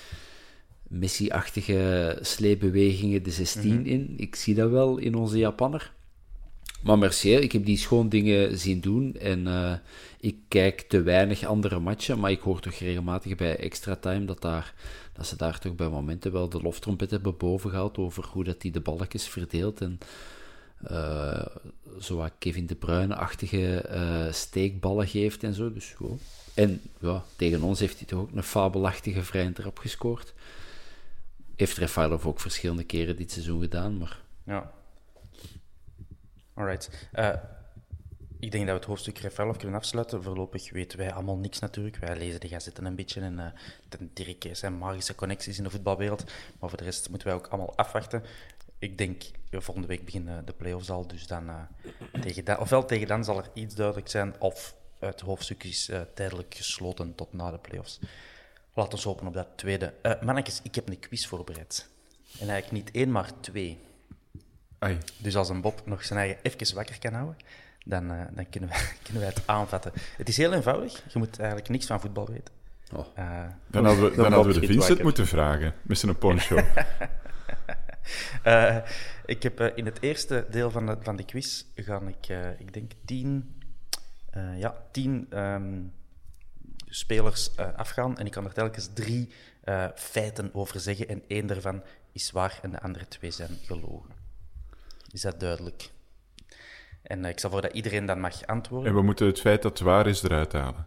Messi-achtige sleepbewegingen de 16 in. Ik zie dat wel in onze Japanner. Maar Mercier, ik heb die schoon dingen zien doen. En eh, ik kijk te weinig andere matchen. Maar ik hoor toch regelmatig bij extra time dat, daar, dat ze daar toch bij momenten wel de loftrompet hebben bovengehaald. Over hoe dat hij de balletjes verdeelt. En eh zo Kevin De Bruyne-achtige eh, steekballen geeft en zo. Dus. En ja, tegen ons heeft hij toch ook een fabelachtige vrije trap gescoord. Heeft Refailov ook verschillende keren dit seizoen gedaan, maar... Ja. Alright. Eh, ik denk dat we het hoofdstuk Refailov kunnen afsluiten. Voorlopig weten wij allemaal niks natuurlijk. Wij lezen de gazetten een beetje en uh, heeft zijn magische connecties in de voetbalwereld. Maar voor de rest moeten wij ook allemaal afwachten. Ik denk, eh, volgende week beginnen de play-offs al, dus dan, uh, tegen dan, ofwel tegen dan zal er iets duidelijk zijn, of het hoofdstuk is uh, tijdelijk gesloten tot na de play-offs. Laten we hopen op dat tweede. Uh, mannetjes, ik heb een quiz voorbereid. En eigenlijk niet één, maar twee. Ai. Dus als een Bob nog zijn eigen even wakker kan houden, dan, eh, dan kunnen, wij, kunnen wij het aanvatten. Het is heel eenvoudig. Je moet eigenlijk niks van voetbal weten. Oh. Eh, Dan hadden we, dan Dan hadden we de Vincent moeten vragen, met zijn poncho. Eh, ik heb eh, in het eerste deel van de, van de quiz ga ik, eh, ik denk, tien, eh, ja, tien ehm, spelers eh, afgaan. En ik kan er telkens drie eh, feiten over zeggen. En één daarvan is waar en de andere twee zijn gelogen. Is dat duidelijk? En eh, ik zal voor dat iedereen dan mag antwoorden. en we moeten het feit dat het waar is eruit halen.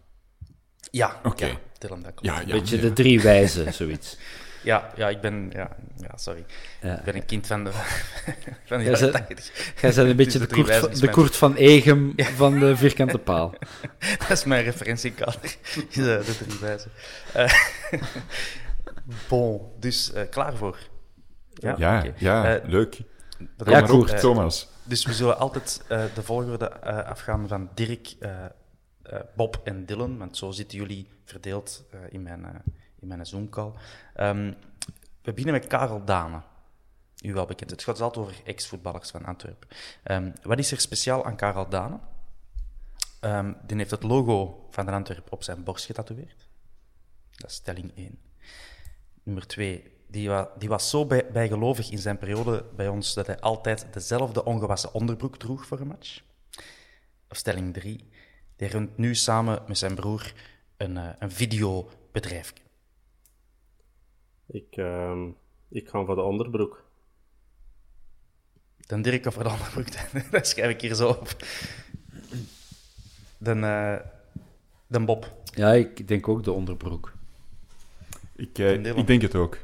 Ja, Oké. ja, tel hem dat Ja, klopt. ja. Beetje de drie wijzen, zoiets. Ja, ja, ik ben... Ja, ja sorry. Ja. Ik ben een kind van de, van de Jij jaren bent- 80. Jij bent een beetje de Koert, van, de Koert van Egem van de vierkante paal. Dat is mijn referentiekader. Eh, de drie wijzen. Eh, bon, dus eh, klaar voor? Ja, ja, leuk. Dat Ja, Koert. Thomas. Dus we zullen altijd eh, de volgorde eh, afgaan van Dirk, eh, eh, Bob en Dylan, want zo zitten jullie verdeeld eh, in mijn, eh, in mijn Zoom-call. Ehm, we beginnen met Karel Dane. U wel bekend. Het gaat altijd over ex-voetballers van Antwerpen. Ehm, wat is er speciaal aan Karel Dane? Ehm, die heeft het logo van de Antwerp op zijn borst getatoeëerd. Dat is stelling 1. Nummer 2. Die, wa- die was zo bij, bijgelovig in zijn periode bij ons dat hij altijd dezelfde ongewassen onderbroek droeg voor een match. Of stelling 3. Die runt nu samen met zijn broer een, eh, een videobedrijf. Ik, ehm, ik ga voor de onderbroek. Dan Dirk of voor de onderbroek, dat schrijf ik hier zo op. Dan, eh, dan Bob. Ja, ik denk ook de onderbroek. Ik, eh, ik denk het ook.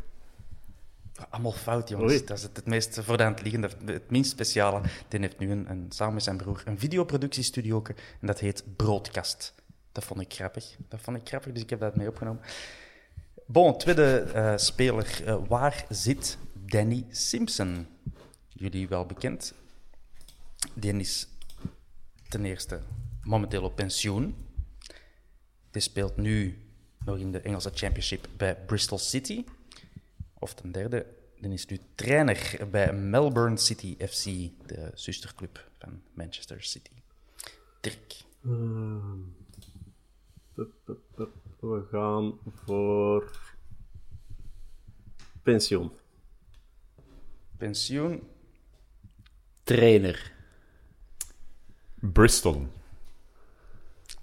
Allemaal fout, jongens. Oei. Dat is het, het meest voor de hand liggende, het minst speciale. Die heeft nu een, een, samen met zijn broer een videoproductiestudio en dat heet Broadcast. Dat vond ik grappig. Dat vond ik grappig, dus ik heb dat mee opgenomen. Bon, tweede eh, speler. Eh, waar zit Danny Simpson? Jullie wel bekend. Die is ten eerste momenteel op pensioen. Die speelt nu nog in de Engelse Championship bij Bristol City. Of ten derde, die is nu trainer bij Melbourne City FC, de zusterclub van Manchester City. Dirk. Pup, pup. We gaan voor pensioen. Pensioen. Trainer. Bristol.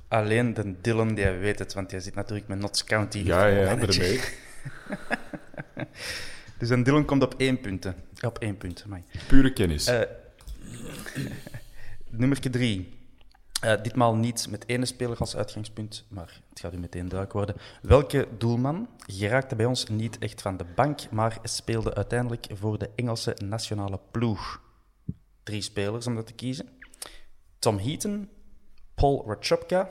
Alleen de Dylan, die weet het, want hij zit natuurlijk met Notts County. Ja, ja, manager. daarmee. Dus een Dylan komt op één punt. hè. Op één punt, amai. Pure kennis. Eh, nummer drie. Eh, ditmaal niet met ene speler als uitgangspunt, maar het gaat u meteen duidelijk worden. Welke doelman geraakte bij ons niet echt van de bank, maar speelde uiteindelijk voor de Engelse nationale ploeg? Drie spelers om dat te kiezen. Tom Heaton, Paul Ratchopka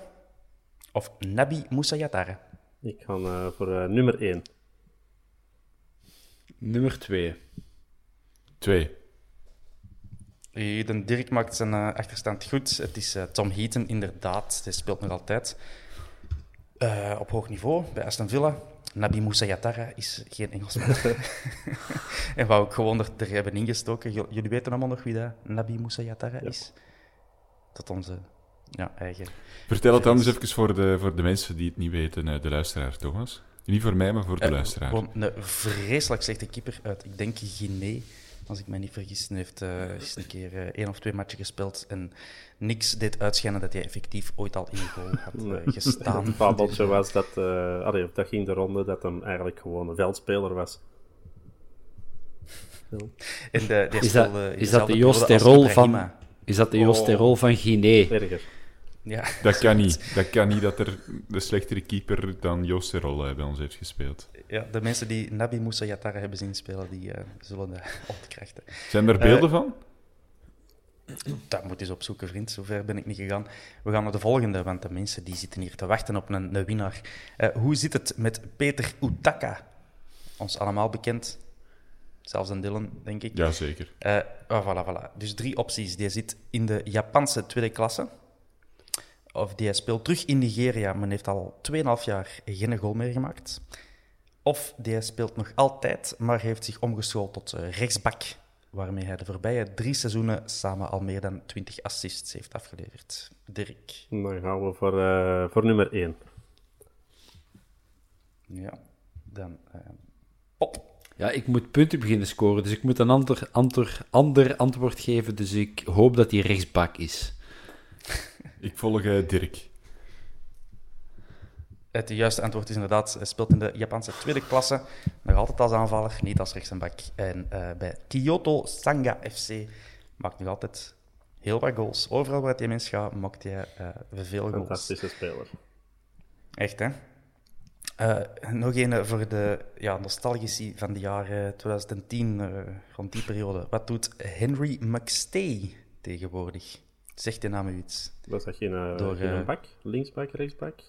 of Nabi Moussayatare. Ik ga eh, voor eh, nummer 1. Nummer twee. Twee. Eh, De Dirk maakt zijn eh, achterstand goed. Het is eh, Tom Heaton, inderdaad. Hij speelt nog altijd eh, op hoog niveau bij Aston Villa. Nabi Moussayatara is geen Engelsman. en wou ik gewoon er, er hebben ingestoken. J- Jullie weten allemaal nog wie dat Nabi Moussayatara is? Tot onze ja, eigen... Vertel het anders even voor de, voor de mensen die het niet weten, eh, de luisteraar, Thomas. Niet voor mij, maar voor de Eh, luisteraar. Gewoon een vreselijk slechte keeper uit, ik denk, Guinea. Als ik me niet vergis, Hij heeft eh, eens een keer eh, één of twee matchen gespeeld en niks deed uitschijnen dat hij effectief ooit al in de goal had gestaan. Het fabeltje was dat, eh allee, dat ging de ronde dat hem eigenlijk gewoon een veldspeler was. En de, Is dat, is de Terol van, is dat de Jos Oh. Terol van Guinea? Erger. Ja, Dat kan niet. Dat kan niet dat er de slechtere keeper dan Joost Terol eh, bij ons heeft gespeeld. ja, de mensen die Nabi Moussa Yatara hebben zien spelen, die eh, zullen dat ontkrachten. Zijn er beelden van? Dat moet eens opzoeken, vriend. Zover ben ik niet gegaan. We gaan naar de volgende, want de mensen die zitten hier te wachten op een, een winnaar. Eh, hoe zit het met Peter Utaka? Ons allemaal bekend. Zelfs een Dylan, denk ik. Jazeker. Eh, oh, voilà, voilà. Dus drie opties. Die zit in de Japanse tweede klasse. Of die speelt terug in Nigeria, maar heeft al 2,5 jaar geen goal meer gemaakt. Of die speelt nog altijd, maar heeft zich omgeschoold tot eh, rechtsbak waarmee hij de voorbije drie seizoenen samen al meer dan 20 assists heeft afgeleverd. Dirk. Dan gaan we voor, eh, voor nummer 1. Ja, dan uh, Pop. Ja, ik moet punten beginnen scoren, dus ik moet een ander, ander, ander antwoord geven. Dus ik hoop dat hij rechtsbak is. Ik volg uh, Dirk. Het juiste antwoord is inderdaad, hij speelt in de Japanse tweede klasse. Nog altijd als aanvaller, niet als rechtsenbak. En uh, bij Kyoto Sanga FC maakt nog altijd heel wat goals. Overal waar hij mens gaat, maakt hij uh, veel goals. Fantastische speler. Echt, hè? Uh, nog een voor de ja, nostalgici van de jaren 2010, uh, rond die periode. Wat doet Henry McStay tegenwoordig? Zegt de naam u iets? Was dat geen, uh, Door, geen bak? Linksbak, rechtsbak?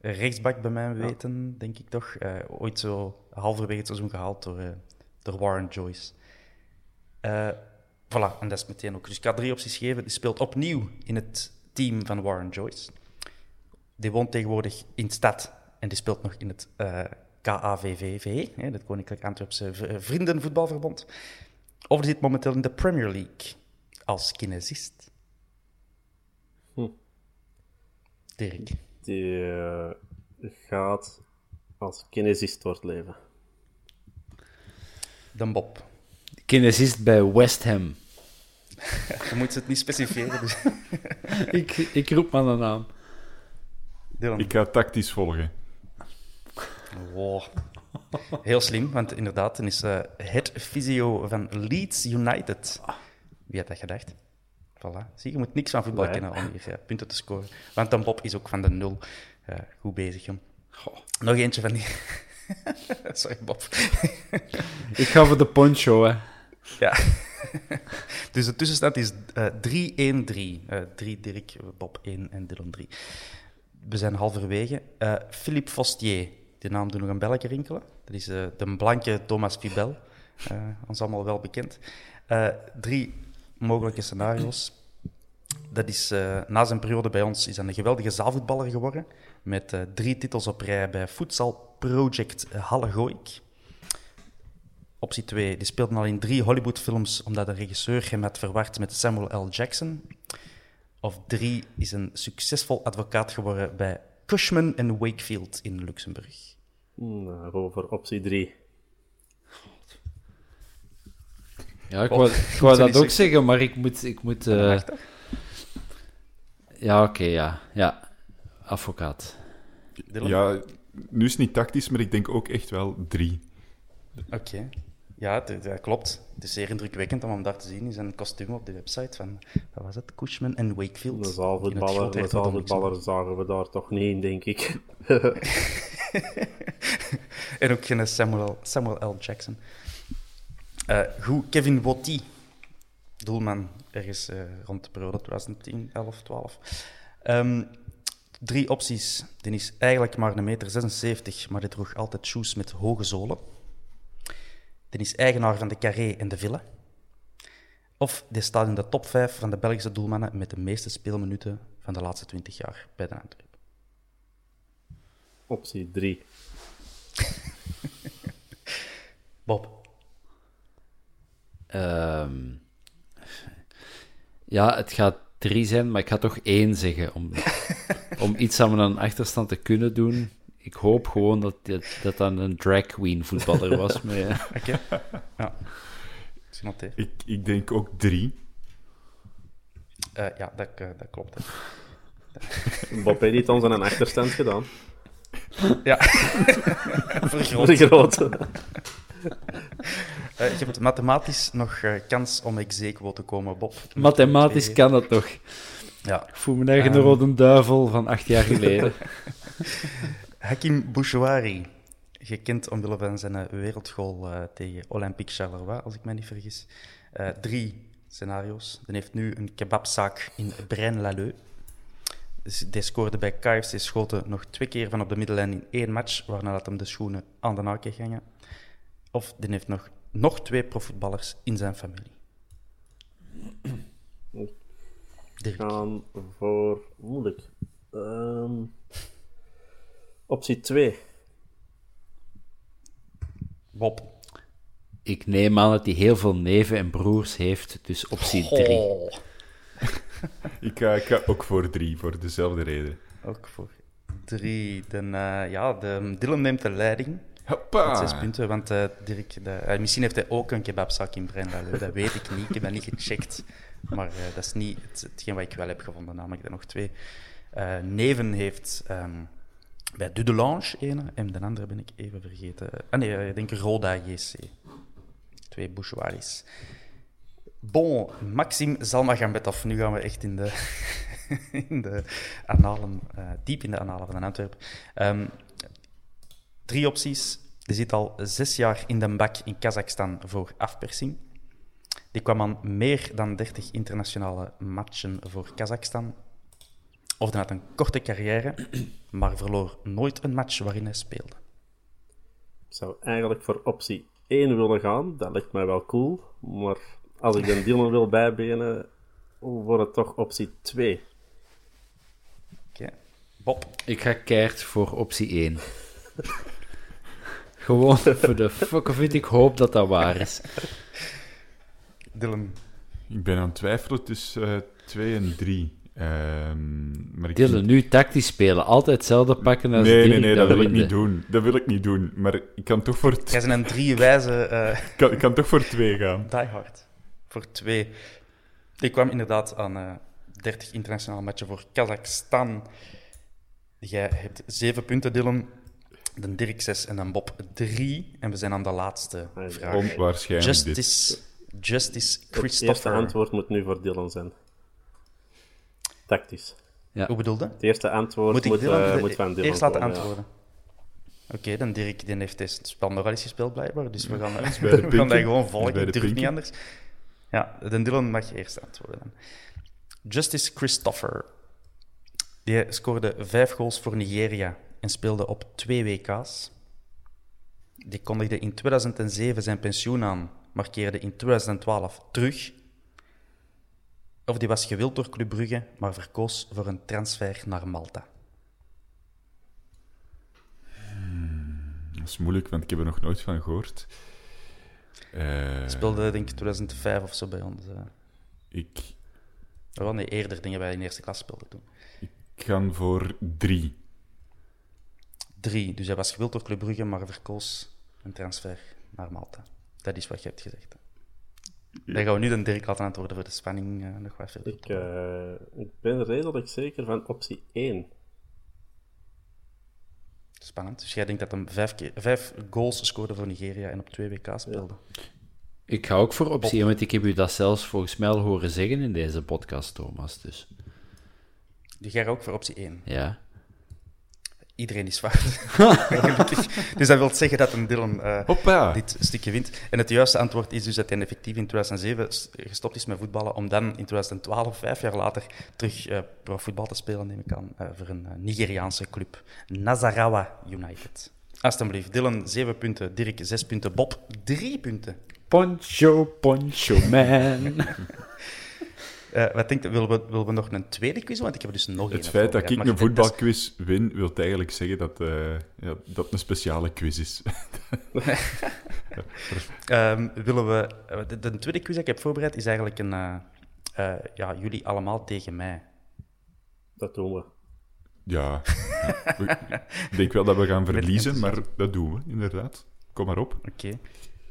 Rechtsbak bij mijn weten, ja. denk ik toch. ooit zo halverwege het seizoen gehaald door, door Warren Joyce. voilà, en dat is meteen ook. Dus ik ga drie opties geven. Die speelt opnieuw in het team van Warren Joyce. Die woont tegenwoordig in stad en die speelt nog in het KAVVV, hè, het Koninklijk Antwerpse Vriendenvoetbalverbond. Of die zit momenteel in de Premier League als kinesist. Dirk. Die uh, gaat als kinesist voortleven. Dan Bob. Kinesist bij West Ham. Je moet het niet specifieren. Dus. ik, ik roep maar een naam. Dylan. Ik ga tactisch volgen. Wow. Heel slim, want inderdaad, dan is uh, het fysio van Leeds United. Wie had dat gedacht? Voilà. Zie, je moet niks van voetbal kennen om hier ja, punten te scoren. Want dan Bob is ook van de nul. Uh, goed bezig, jong. Goh. Nog eentje van die... Sorry, Bob. Ik ga voor de poncho, hè. Ja. dus de tussenstand is uh, 3-1-3. 3 Dirk, Bob 1 en Dylan 3. We zijn halverwege. Philippe Fostier. Die naam doet nog een belletje rinkelen. Dat is uh, de blanke Thomas Fibel. Uh, ons allemaal wel bekend. Uh, drie mogelijke scenario's. Dat is, na zijn periode bij ons is hij een geweldige zaalvoetballer geworden. Met drie titels op rij bij Futsal Project Halle Gooik. Optie 2. Die speelde al in drie Hollywoodfilms omdat de regisseur hem had verward met Samuel L. Jackson. Of drie is een succesvol advocaat geworden bij Cushman en Wakefield in Luxemburg. Nou, over optie 3. Ja, ik wou, ik wou dat ook zeggen, maar ik moet... Ik moet uh... Ja, oké, okay, ja. Ja, advocaat. Ja, nu is het niet tactisch, maar ik denk ook echt wel 3. Oké. Okay. Ja, dat, klopt. Het is zeer indrukwekkend om hem daar te zien in zijn kostuum op de website van, wat was het, Cushman en Wakefield. Een zaalvoetballer zagen we daar toch niet in, denk ik. en ook geen Samuel, Samuel L. Jackson. Uh, goed, Kevin Botti, doelman, ergens uh, rond de periode 2010, 11, 12. Um, drie opties. Die is eigenlijk maar een meter 76, maar die droeg altijd shoes met hoge zolen. Die is eigenaar van de Carré en de Villa. Of die staat in de top 5 van de Belgische doelmannen met de meeste speelminuten van de laatste 20 jaar bij de Antwerpen. Optie 3. Bob. Um, ja, het gaat 3 zijn, maar ik ga toch 1 zeggen om, om iets aan een achterstand te kunnen doen ik hoop gewoon dat dat, dat dan een drag queen voetballer was. Oké. Okay. Ja. Ik, ik denk ook drie. Uh, ja, dat, uh, dat klopt. Bob heeft niet ons aan een achterstand gedaan. Ja. Vergroot. Vergroot. Uh, je hebt mathematisch nog kans om exequo te komen, Bob. Mathematisch kan dat toch. Ja. Ik voel mijn eigen um... rode duivel van acht jaar geleden. Hakim Bouchouari, gekend omwille van zijn wereldgoal uh, tegen Olympique Charleroi, als ik me niet vergis. Drie scenario's. Dan heeft nu een kebabzaak in Braine-l'Alleud. Dus die scoorde bij KFC Schoten nog twee keer van op de middellijn in één match, waarna dat hem de schoenen aan de naak gingen. Of die heeft nog, nog twee profvoetballers in zijn familie. We gaan voor moeilijk. Um... Optie 2. Bob. Ik neem aan dat hij heel veel neven en broers heeft, dus optie 3. Oh, Ik ga, ik ga ook voor drie, voor dezelfde reden. ook voor drie. De, eh, ja, de, Dylan neemt de leiding. Hoppa! zes punten, want eh, Dirk, eh, misschien heeft hij ook een kebabzak in Brendalo. Dat weet ik niet, ik heb dat niet gecheckt. Maar eh, dat is niet het, hetgeen wat ik wel heb gevonden, namelijk er nog twee. Neven heeft ehm, bij Dudelange ene en de andere ben ik even vergeten. Ah nee, ik denk Roda JC. Twee Bouchoiris. Bon, Maxime Zalmagambetov. Nu gaan we echt in de, in de analen, diep in de analen van Antwerpen. Ehm, Drie opties. Die zit al zes jaar in de bak in Kazachstan voor afpersing. Die kwam aan meer dan 30 internationale matchen voor Kazachstan. Of die had een korte carrière, maar verloor nooit een match waarin hij speelde. Ik zou eigenlijk voor optie 1 willen gaan. Dat lijkt mij wel cool. Maar als ik de Dylan wil bijbenen, wordt het toch optie 2. Oké. Bob, Ik ga keihard voor optie 1. Gewoon voor de fuck of it, ik hoop dat dat waar is. Dylan. Ik ben aan het twijfelen tussen 2 en 3. maar ik Dylan, nu tactisch spelen. Altijd hetzelfde pakken als Nee, nee, nee, dat wil ik niet doen. Dat wil ik niet doen. Maar ik kan toch voor, Jij bent een drie wijze eh ik kan, ik kan toch voor 2 gaan. die hard. Voor twee. Die kwam inderdaad aan eh 30 internationale matchen voor Kazachstan. Jij hebt zeven punten, Dylan. De Dirk 6 en dan Bob 3. En we zijn aan de laatste vraag. Onwaarschijnlijk dit. Justice, Justice Het eerste Christopher. antwoord moet nu voor Dylan zijn. Tactisch. Hoe bedoelde? Het eerste antwoord Moet moet, Dylan eh, de- moet van Dylan eerst laten komen, ja. antwoorden? Oké, dan Dirk die heeft het spel nogal eens gespeeld blijkbaar, dus we gaan, bij de we gaan pinken. dat gewoon volgen. bij de Ik durf niet anders. Ja, de Dylan mag je eerst antwoorden dan. Justice Christopher. Die scoorde vijf goals voor Nigeria en speelde op twee WK's. Die kondigde in 2007 zijn pensioen aan, maar keerde in 2012 terug. Of die was gewild door Club Brugge, maar verkoos voor een transfer naar Malta. Dat is moeilijk, want ik heb er nog nooit van gehoord. Eh, Speelde denk ik 2005 of zo bij ons. eh. ik, Oh, nee, eerder dingen wij in eerste klas speelden toen. ik ga voor 3. Drie, dus hij was gewild door Club Brugge, maar verkoos een transfer naar Malta. Dat is wat je hebt gezegd. hè. Dan gaan we nu de Dirk laten antwoorden voor de spanning eh, nog wat verder. Ik, eh, ik ben redelijk zeker van optie 1. Spannend. Dus jij denkt dat hij vijf, keer, vijf goals scoorde voor Nigeria en op twee WK speelde. Ik ga ook voor optie 1, want ik heb u dat zelfs volgens mij al horen zeggen in deze podcast, Thomas. Dus Dus jij ook voor optie 1. ja. Iedereen is fout. Dus dat wil zeggen dat een Dylan eh, dit stukje wint. En het juiste antwoord is dus dat hij effectief in 2007 s- gestopt is met voetballen, om dan in 2012, vijf jaar later, terug eh profvoetbal te spelen, neem ik aan, eh, voor een Nigeriaanse club. Nazarawa United. Alsjeblieft, Dylan 7 punten, Dirk 6 punten, Bob 3 punten. Poncho, poncho man. Eh, wat denkt, willen we, willen we nog een tweede quiz? Want ik heb dus nog één. Het feit dat ik een is- voetbalquiz win, wil eigenlijk zeggen dat, eh, ja, dat het een speciale quiz is. Ehm, willen we, eh, de, de tweede quiz die ik heb voorbereid is eigenlijk een. eh, eh, ja, jullie allemaal tegen mij. Dat doen we. ja, ik denk wel dat we gaan verliezen, maar dat doen we, inderdaad. Kom maar op. Oké.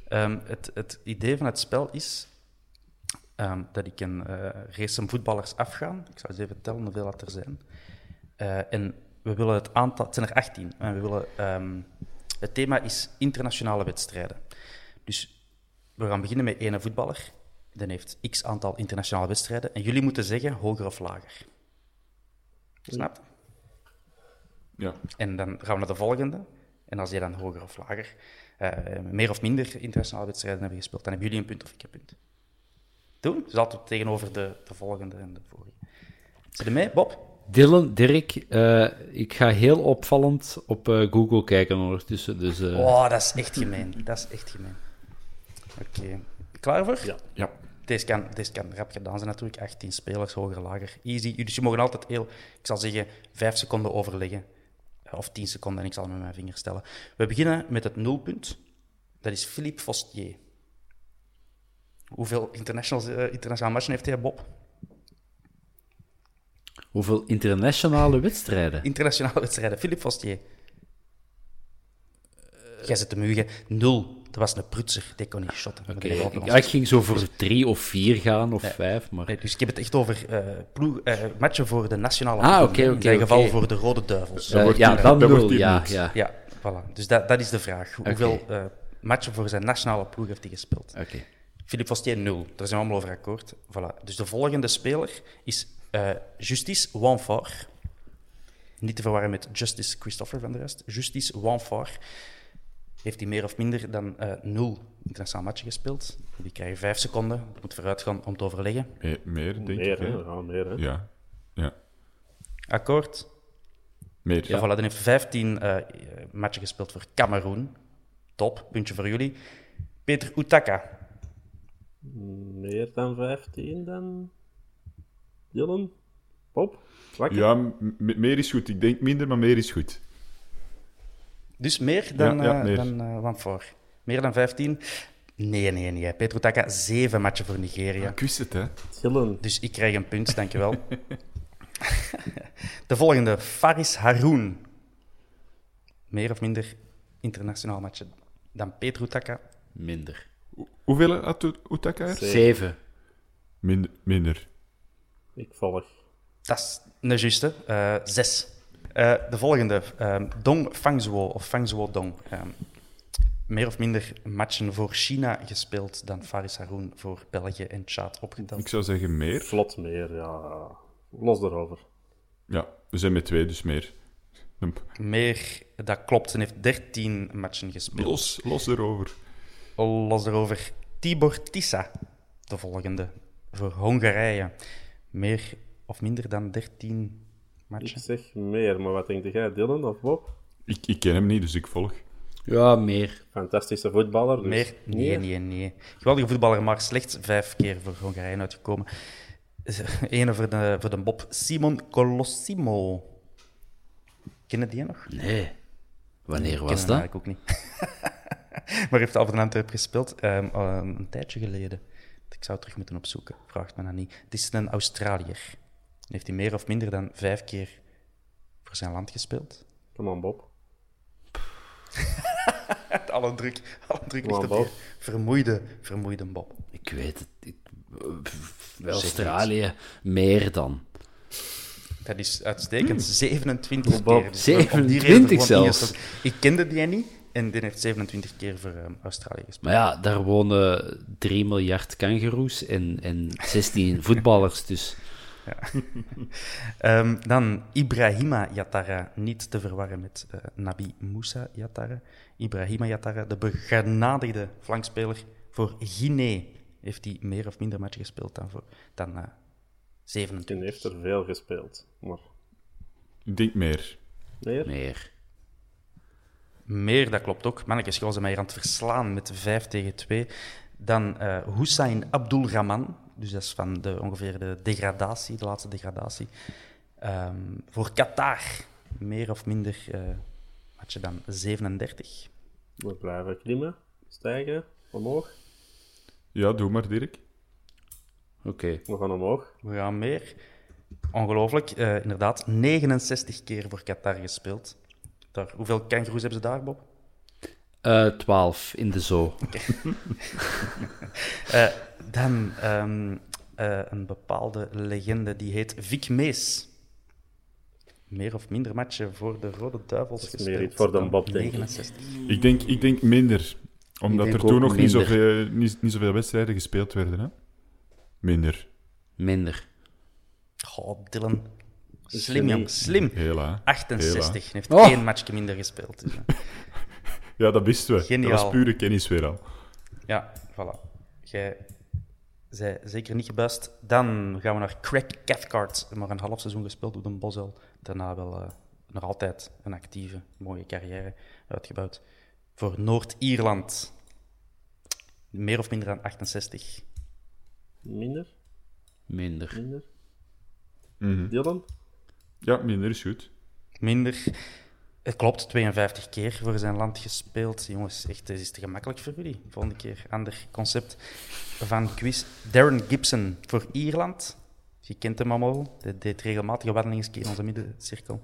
Ehm, het, het idee van het spel is ehm, dat ik een eh race voetballers afgaan. Ik zal eens even tellen hoeveel dat er zijn. Eh, en we willen het aantal... Het zijn er 18. En we willen... ehm, het thema is internationale wedstrijden. Dus we gaan beginnen met één voetballer. Die heeft x aantal internationale wedstrijden. En jullie moeten zeggen hoger of lager. Snap je? Ja. En dan gaan we naar de volgende. En als jij dan hoger of lager, eh, meer of minder internationale wedstrijden hebben gespeeld, dan hebben jullie een punt of ik een punt. Doen? Dus altijd tegenover de, de volgende en de vorige. Zit je mee, Bob? Dylan, Dirk, eh, ik ga heel opvallend op eh, Google kijken ondertussen. Dus, eh, Oh, dat is echt gemeen. Dat is echt gemeen. Oké. Klaar voor? Ja. Ja. Deze kan, deze kan rap gedaan zijn natuurlijk. 18 spelers, hoger, lager. Easy. Dus je mogen altijd heel, ik zal zeggen, 5 seconden overleggen. Of 10 seconden en ik zal hem met mijn vinger stellen. We beginnen met het nulpunt. Dat is Philippe Fostier. Hoeveel internationals, eh, internationale matchen heeft hij, Bob? Hoeveel internationale wedstrijden? Internationale wedstrijden. Philippe Fostier. Jij zit te mugen. Nul. Dat was een prutser. Die kon niet shotten. Ook ik, ik ging zo voor drie of vier gaan, of vijf, maar... Nee, dus ik heb het echt over eh, ploeg, eh, matchen voor de nationale Ah, ploeg. oké, In geval voor de Rode Duivels. Eh, wordt ja, dan nul, ja, ja. Ja, voilà. Dus dat, dat is de vraag. Hoeveel eh, matchen voor zijn nationale ploeg heeft hij gespeeld? Oké. Philippe Fostier, nul. Daar zijn we allemaal over akkoord. Voilà. Dus de volgende speler is eh, Justice Wanfort. Niet te verwarren met Justice Christopher van de rest. Justice Wanfort heeft hij meer of minder dan eh, nul internationale matchen gespeeld. Die krijgen vijf seconden. Moet vooruit gaan om te overleggen. Me- meer, denk Meer, ik. hè? Ja, meer, hè? Ja. ja. Akkoord? Meer. Ja. Voilà, dan heeft 15 eh, matchen gespeeld voor Cameroen. Top, puntje voor jullie. Peter Utaka. Meer dan 15 dan... Dylan? Pop? Wakker? Ja, meer is goed. Ik denk minder, maar meer is goed. Dus meer dan, Ja, ja, eh, meer. dan eh, Van Voor. Meer dan 15? Nee, nee, nee. Peter Utaka, 7 matchen voor Nigeria. Ik wist het, hè. Dylan. Dus ik krijg een punt, dankjewel. De volgende, Faris Haroun. Meer of minder internationaal matchen dan Peter Utaka. Minder. Hoeveel had Utaka er? Zeven. Minder. minder. Ik volg. Dat is een juiste. Eh, zes. Eh, de volgende, ehm, Dong Fangzhuo, of Fangzhuo Dong. Ehm, meer of minder matchen voor China gespeeld dan Faris Haroun voor België en Tjaad opgeteld. Ik zou zeggen meer. Vlot meer, ja. Los erover. Ja, we zijn met twee, dus meer. Meer, dat klopt. Hij heeft 13 matchen gespeeld. Los, los erover. Los erover. Tibor Tissa, de volgende, voor Hongarije. Meer of minder dan 13 Ik matchen. zeg meer, maar wat denk jij, Dylan of Bob? Ik, ik ken hem niet, dus ik volg. Ja, meer. Fantastische voetballer. Dus Meer? Nee, nee, nee. Geweldige voetballer, maar slechts vijf keer voor Hongarije uitgekomen. Ene voor de, voor de Bob. Simon Colosimo. Kennen die nog? Nee. Wanneer was hem dat? eigenlijk ook niet. maar heeft al voor de Antwerp gespeeld. ehm, eh, een tijdje geleden. Ik zou het terug moeten opzoeken. Vraagt me dat niet. Het is een Australiër. Heeft hij meer of minder dan vijf keer voor zijn land gespeeld? Kom on, Bob. Alle druk, alle druk ligt aan, op je vermoeide, vermoeide Bob. Ik weet het. Ik, bij Australië meer dan. Dat is uitstekend. 27 Bob. keer. Dus 27 om die reden gewoon zelfs. Ik kende die niet en die heeft 27 keer voor ehm, Australië gespeeld. Maar ja, daar wonen 3 miljard kangoeroes en, en 16 voetballers, dus... Ehm, dan Ibrahima Yattara, niet te verwarren met eh, Nabi Moussa Yattara. Ibrahima Yattara, de begenadigde flankspeler voor Guinea, heeft hij meer of minder matchen gespeeld dan, voor, dan eh, Die 27. heeft er veel gespeeld. Maar Ik denk meer. meer? Meer. Meer, dat klopt ook. Mannetjes, gewoon zijn mij hier aan het verslaan met 5 tegen 2. Dan eh Hussein Abdulrahman, dus dat is van de, ongeveer de degradatie, de laatste degradatie. Ehm, voor Qatar, meer of minder eh matchen dan 37. We blijven klimmen, stijgen, omhoog. Ja, doe maar, Dirk. Oké. We gaan omhoog. We gaan meer. Ongelooflijk, eh, inderdaad. 69 keer voor Qatar gespeeld. Daar, hoeveel kangaroes hebben ze daar, Bob? Eh 12 in de zoo. Eh, dan ehm, eh, een bepaalde legende, die heet Vic Mees. Meer of minder matchen voor de Rode Duivels gespeeld. meer iets voor dan Bob, denk ik. 69. Ik denk, ik denk minder. Omdat er toen nog niet zoveel, niet, niet zoveel wedstrijden gespeeld werden. Hè? Minder. Minder. Goh, Dylan. Slim, jong. Slim. Hela. 68. Hij heeft Oh. één matchje minder gespeeld. Dus, Ja, dat wisten we. Geniaal. Dat was pure kennis weer al. ja, voilà. Jij zij zeker niet gebuist. Dan gaan we naar Craig Cathcart. Maar een half seizoen gespeeld door de Bosel. Daarna wel eh, nog altijd een actieve, mooie carrière uitgebouwd. Voor Noord-Ierland. Meer of minder dan 68. Minder? Minder. Minder? Mhm. Dylan? Ja, minder is goed. Minder. Het klopt, 52 keer voor zijn land gespeeld. Jongens, echt, het is te gemakkelijk voor jullie. Volgende keer ander concept van quiz. Darren Gibson voor Ierland. Je kent hem allemaal. Hij deed regelmatige wandelingen in onze middencirkel.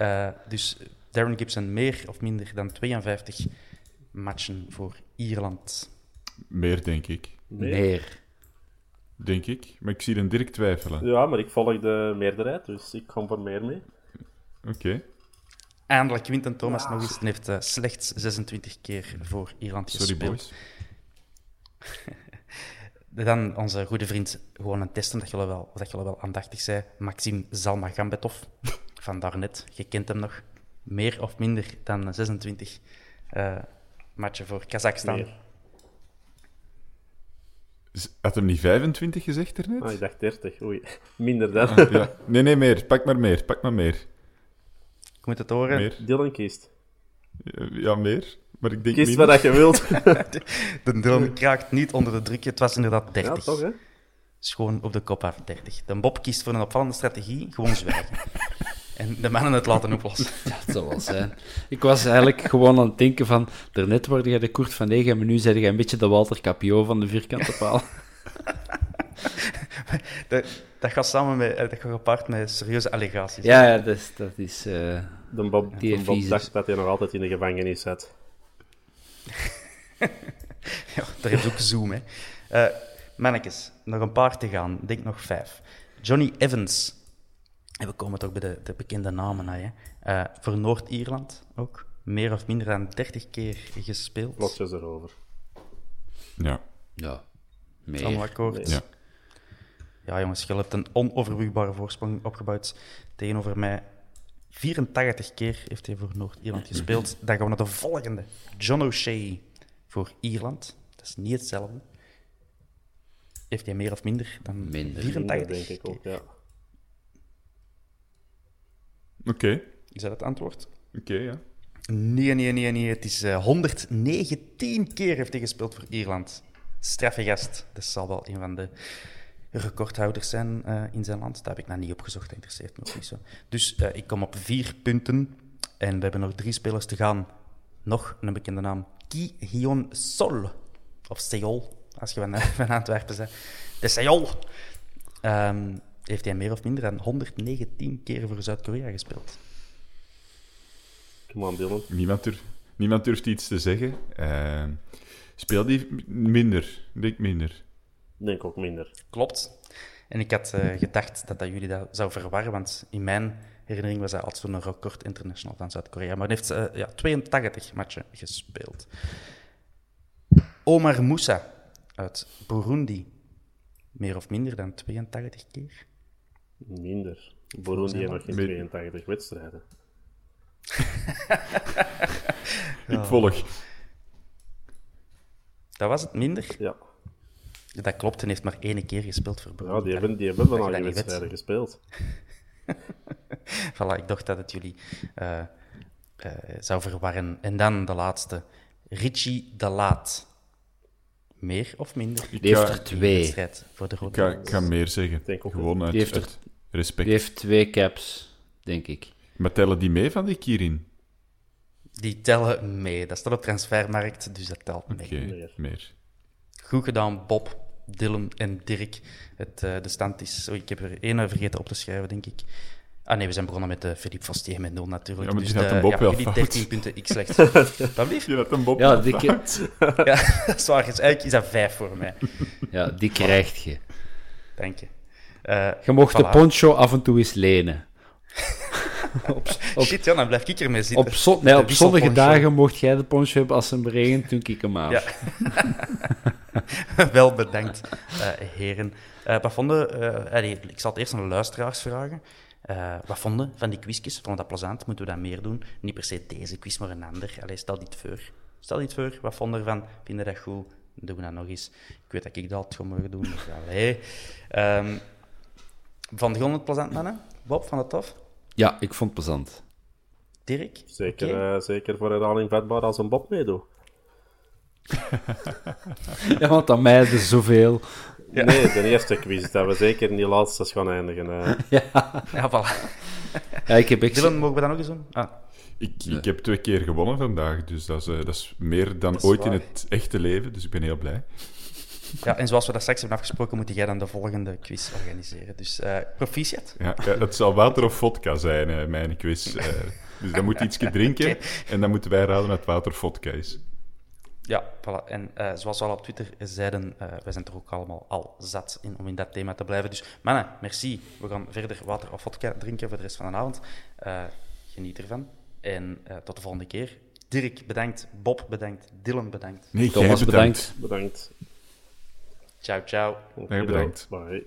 Uh, dus Darren Gibson meer of minder dan 52 matchen voor Ierland. Meer, denk ik. Meer. meer. Denk ik. Maar ik zie een Dirk twijfelen. Ja, maar ik volg de meerderheid, dus ik kom voor meer mee. Oké. Okay. Eindelijk wint en Thomas nog eens en heeft uh, slechts 26 keer voor Ierland Sorry, gespeeld. Sorry, boys. Dan onze goede vriend gewoon een testen, dat je wel, dat je wel aandachtig zei. Maxim Zalmagambetov van daarnet. Je kent hem nog. Meer of minder dan 26 uh, matchen voor Kazachstan. Meer. Had hem niet 25 gezegd ernet? Ah, ik dacht 30. Oei, minder dan. Ah, ja. Nee, nee, meer. Pak maar meer. Pak maar meer. Ik moet het horen. Meer. Dylan kiest. Ja, meer. Maar ik denk Kies minder. wat je wilt. de Dylan kraakt niet onder de druk. Het was inderdaad 30. Ja, toch, hè? Schoon op de kop af, 30. De Bob kiest voor een opvallende strategie, gewoon zwijgen. En de mannen het laten oplossen. Ja, dat zou wel zijn. Ik was eigenlijk gewoon aan het denken van... Daarnet word jij de Koert van 9 en nu zei jij een beetje de Walter Capio van de vierkante paal. dat, dat gaat samen met... Dat gaat gepaard met serieuze allegaties. Ja, ja dat is... Dat is uh, de Bob, die de Bob vies is. dacht dat hij nog altijd in de gevangenis zat. ja, daar heb je ook zoom, hè. Uh, mannetjes, nog een paar te gaan. Ik denk nog vijf. Johnny Evans. En we komen toch bij de, de bekende namen naar, hè. Uh, voor Noord-Ierland ook. Meer of minder dan 30 keer gespeeld. Plotjes erover. Ja. Ja. Meer. Allemaal akkoord. Ja. Ja, jongens, je hebt een onoverbrugbare voorsprong opgebouwd tegenover mij. 84 keer heeft hij voor Noord-Ierland gespeeld. Dan gaan we naar de volgende. John O'Shea voor Ierland. Dat is niet hetzelfde. Heeft hij meer of minder dan Minder. 84? Minder, denk ik ook, ja. Oké. Is dat het antwoord? Oké, ja. Nee, nee, nee, nee. Het is uh, 119 keer heeft hij gespeeld voor Ierland. Straffe gast. Dat zal wel een van de recordhouders zijn uh, in zijn land. Dat heb ik nou niet opgezocht, dat interesseert me ook niet zo. Dus uh, ik kom op vier punten. En we hebben nog drie spelers te gaan. Nog een bekende naam. Ki Hyun Sol. Of Seol, als je van, van Antwerpen bent. De Seol. Um, heeft hij meer of minder dan 119 keer voor Zuid-Korea gespeeld. Come on, Dylan. Niemand, durf, niemand durft iets te zeggen. Uh, speel die minder. Ik denk minder. Denk ook minder. Klopt. En ik had uh, gedacht dat dat jullie dat zou verwarren, want in mijn herinnering was hij altijd zo'n record international van Zuid-Korea. Maar hij heeft uh, ja, 82 matchen gespeeld. Omar Moussa uit Burundi. Meer of minder dan 82 keer? Minder. Burundi heeft nog geen 82 wedstrijden. Ik volg. Dat was het minder? Ja. Dat klopt, en heeft maar één keer gespeeld voor Burundi. Ja, die hebben, die hebben wel al wedstrijden gespeeld. voilà, ik dacht dat het jullie uh, uh, zou verwarren. En dan de laatste. Richie de Laat. Meer of minder? Die heeft er twee. Wedstrijd voor de Ik rode ga, ik ga meer zeggen. denk ook Gewoon uit, Die heeft er- uit respect. Die heeft twee caps, denk ik. Maar tellen die mee van die Kirin? Die tellen mee. Dat staat op transfermarkt, dus dat telt mee. Oké, Meer. meer. Goed gedaan, Bob, Dylan en Dirk. Het, eh, de stand is... Oh, ik heb er één vergeten op te schrijven, denk ik. Ah nee, we zijn begonnen met uh, Philippe Fostier met 0 natuurlijk. Ja, maar dus die had een Bob ja, wel fout. 13 punten, ik slecht. Wat lief? Je had een Bob Ja, wel die, fout. Ja, dat is waar. Dus eigenlijk is dat vijf voor mij. ja, die krijg je. Dank je. Eh, Je mocht de poncho af en toe eens lenen. op, op, Shit, ja, dan blijf ik ermee zitten. op, zon- nee, op zonnige dagen mocht jij de poncho hebben als het regent, toen ik hem af. Ja. Wel bedankt, eh, heren. Eh, wat vonden... allee, ik zal het eerst aan de luisteraars vragen. Wat vonden van die quizjes? Vonden dat plezant? Moeten we dat meer doen? Niet per se deze quiz, maar een ander. Allee, stel dit voor. Stel dit voor. Wat vonden ervan? Vinden dat goed? Doen we dat nog eens. Ik weet dat ik dat altijd ga mogen doen. Allee. Ehm, vond je het plezant, mannen? Bob, vond het tof? Ja, ik vond het plezant. Dirk? Zeker, eh, zeker voor herhaling vatbaar als een Bob meedoet. Ja, want aan mij is er zoveel. Nee, de eerste quiz. Dat we zeker in die laatste gaan eindigen. eh. Ja, voilà. Ja, ik heb echt... Dylan, mogen we dat nog eens doen? Ah, Ik, ik heb twee keer gewonnen vandaag, dus dat is, eh, dat is meer dan is ooit in het echte leven. Dus ik ben heel blij. Ja, en zoals we dat straks hebben afgesproken, moet jij dan de volgende quiz organiseren. Dus eh proficiat. Ja, het zal water of vodka zijn, eh, mijn quiz. eh. dus dan moet je iets drinken en dan moeten wij raden dat het water of vodka is. Ja, voilà. En eh, zoals we al op Twitter zeiden, eh wij zijn er ook allemaal al zat in om in dat thema te blijven. Dus mannen, merci. We gaan verder water of vodka drinken voor de rest van de avond. Eh, geniet ervan. En eh, tot de volgende keer. Dirk, bedankt. Bob, bedankt. Dylan, bedankt. Nee, bedankt. Bedankt. Ciao, ciao. Bedankt. Bye.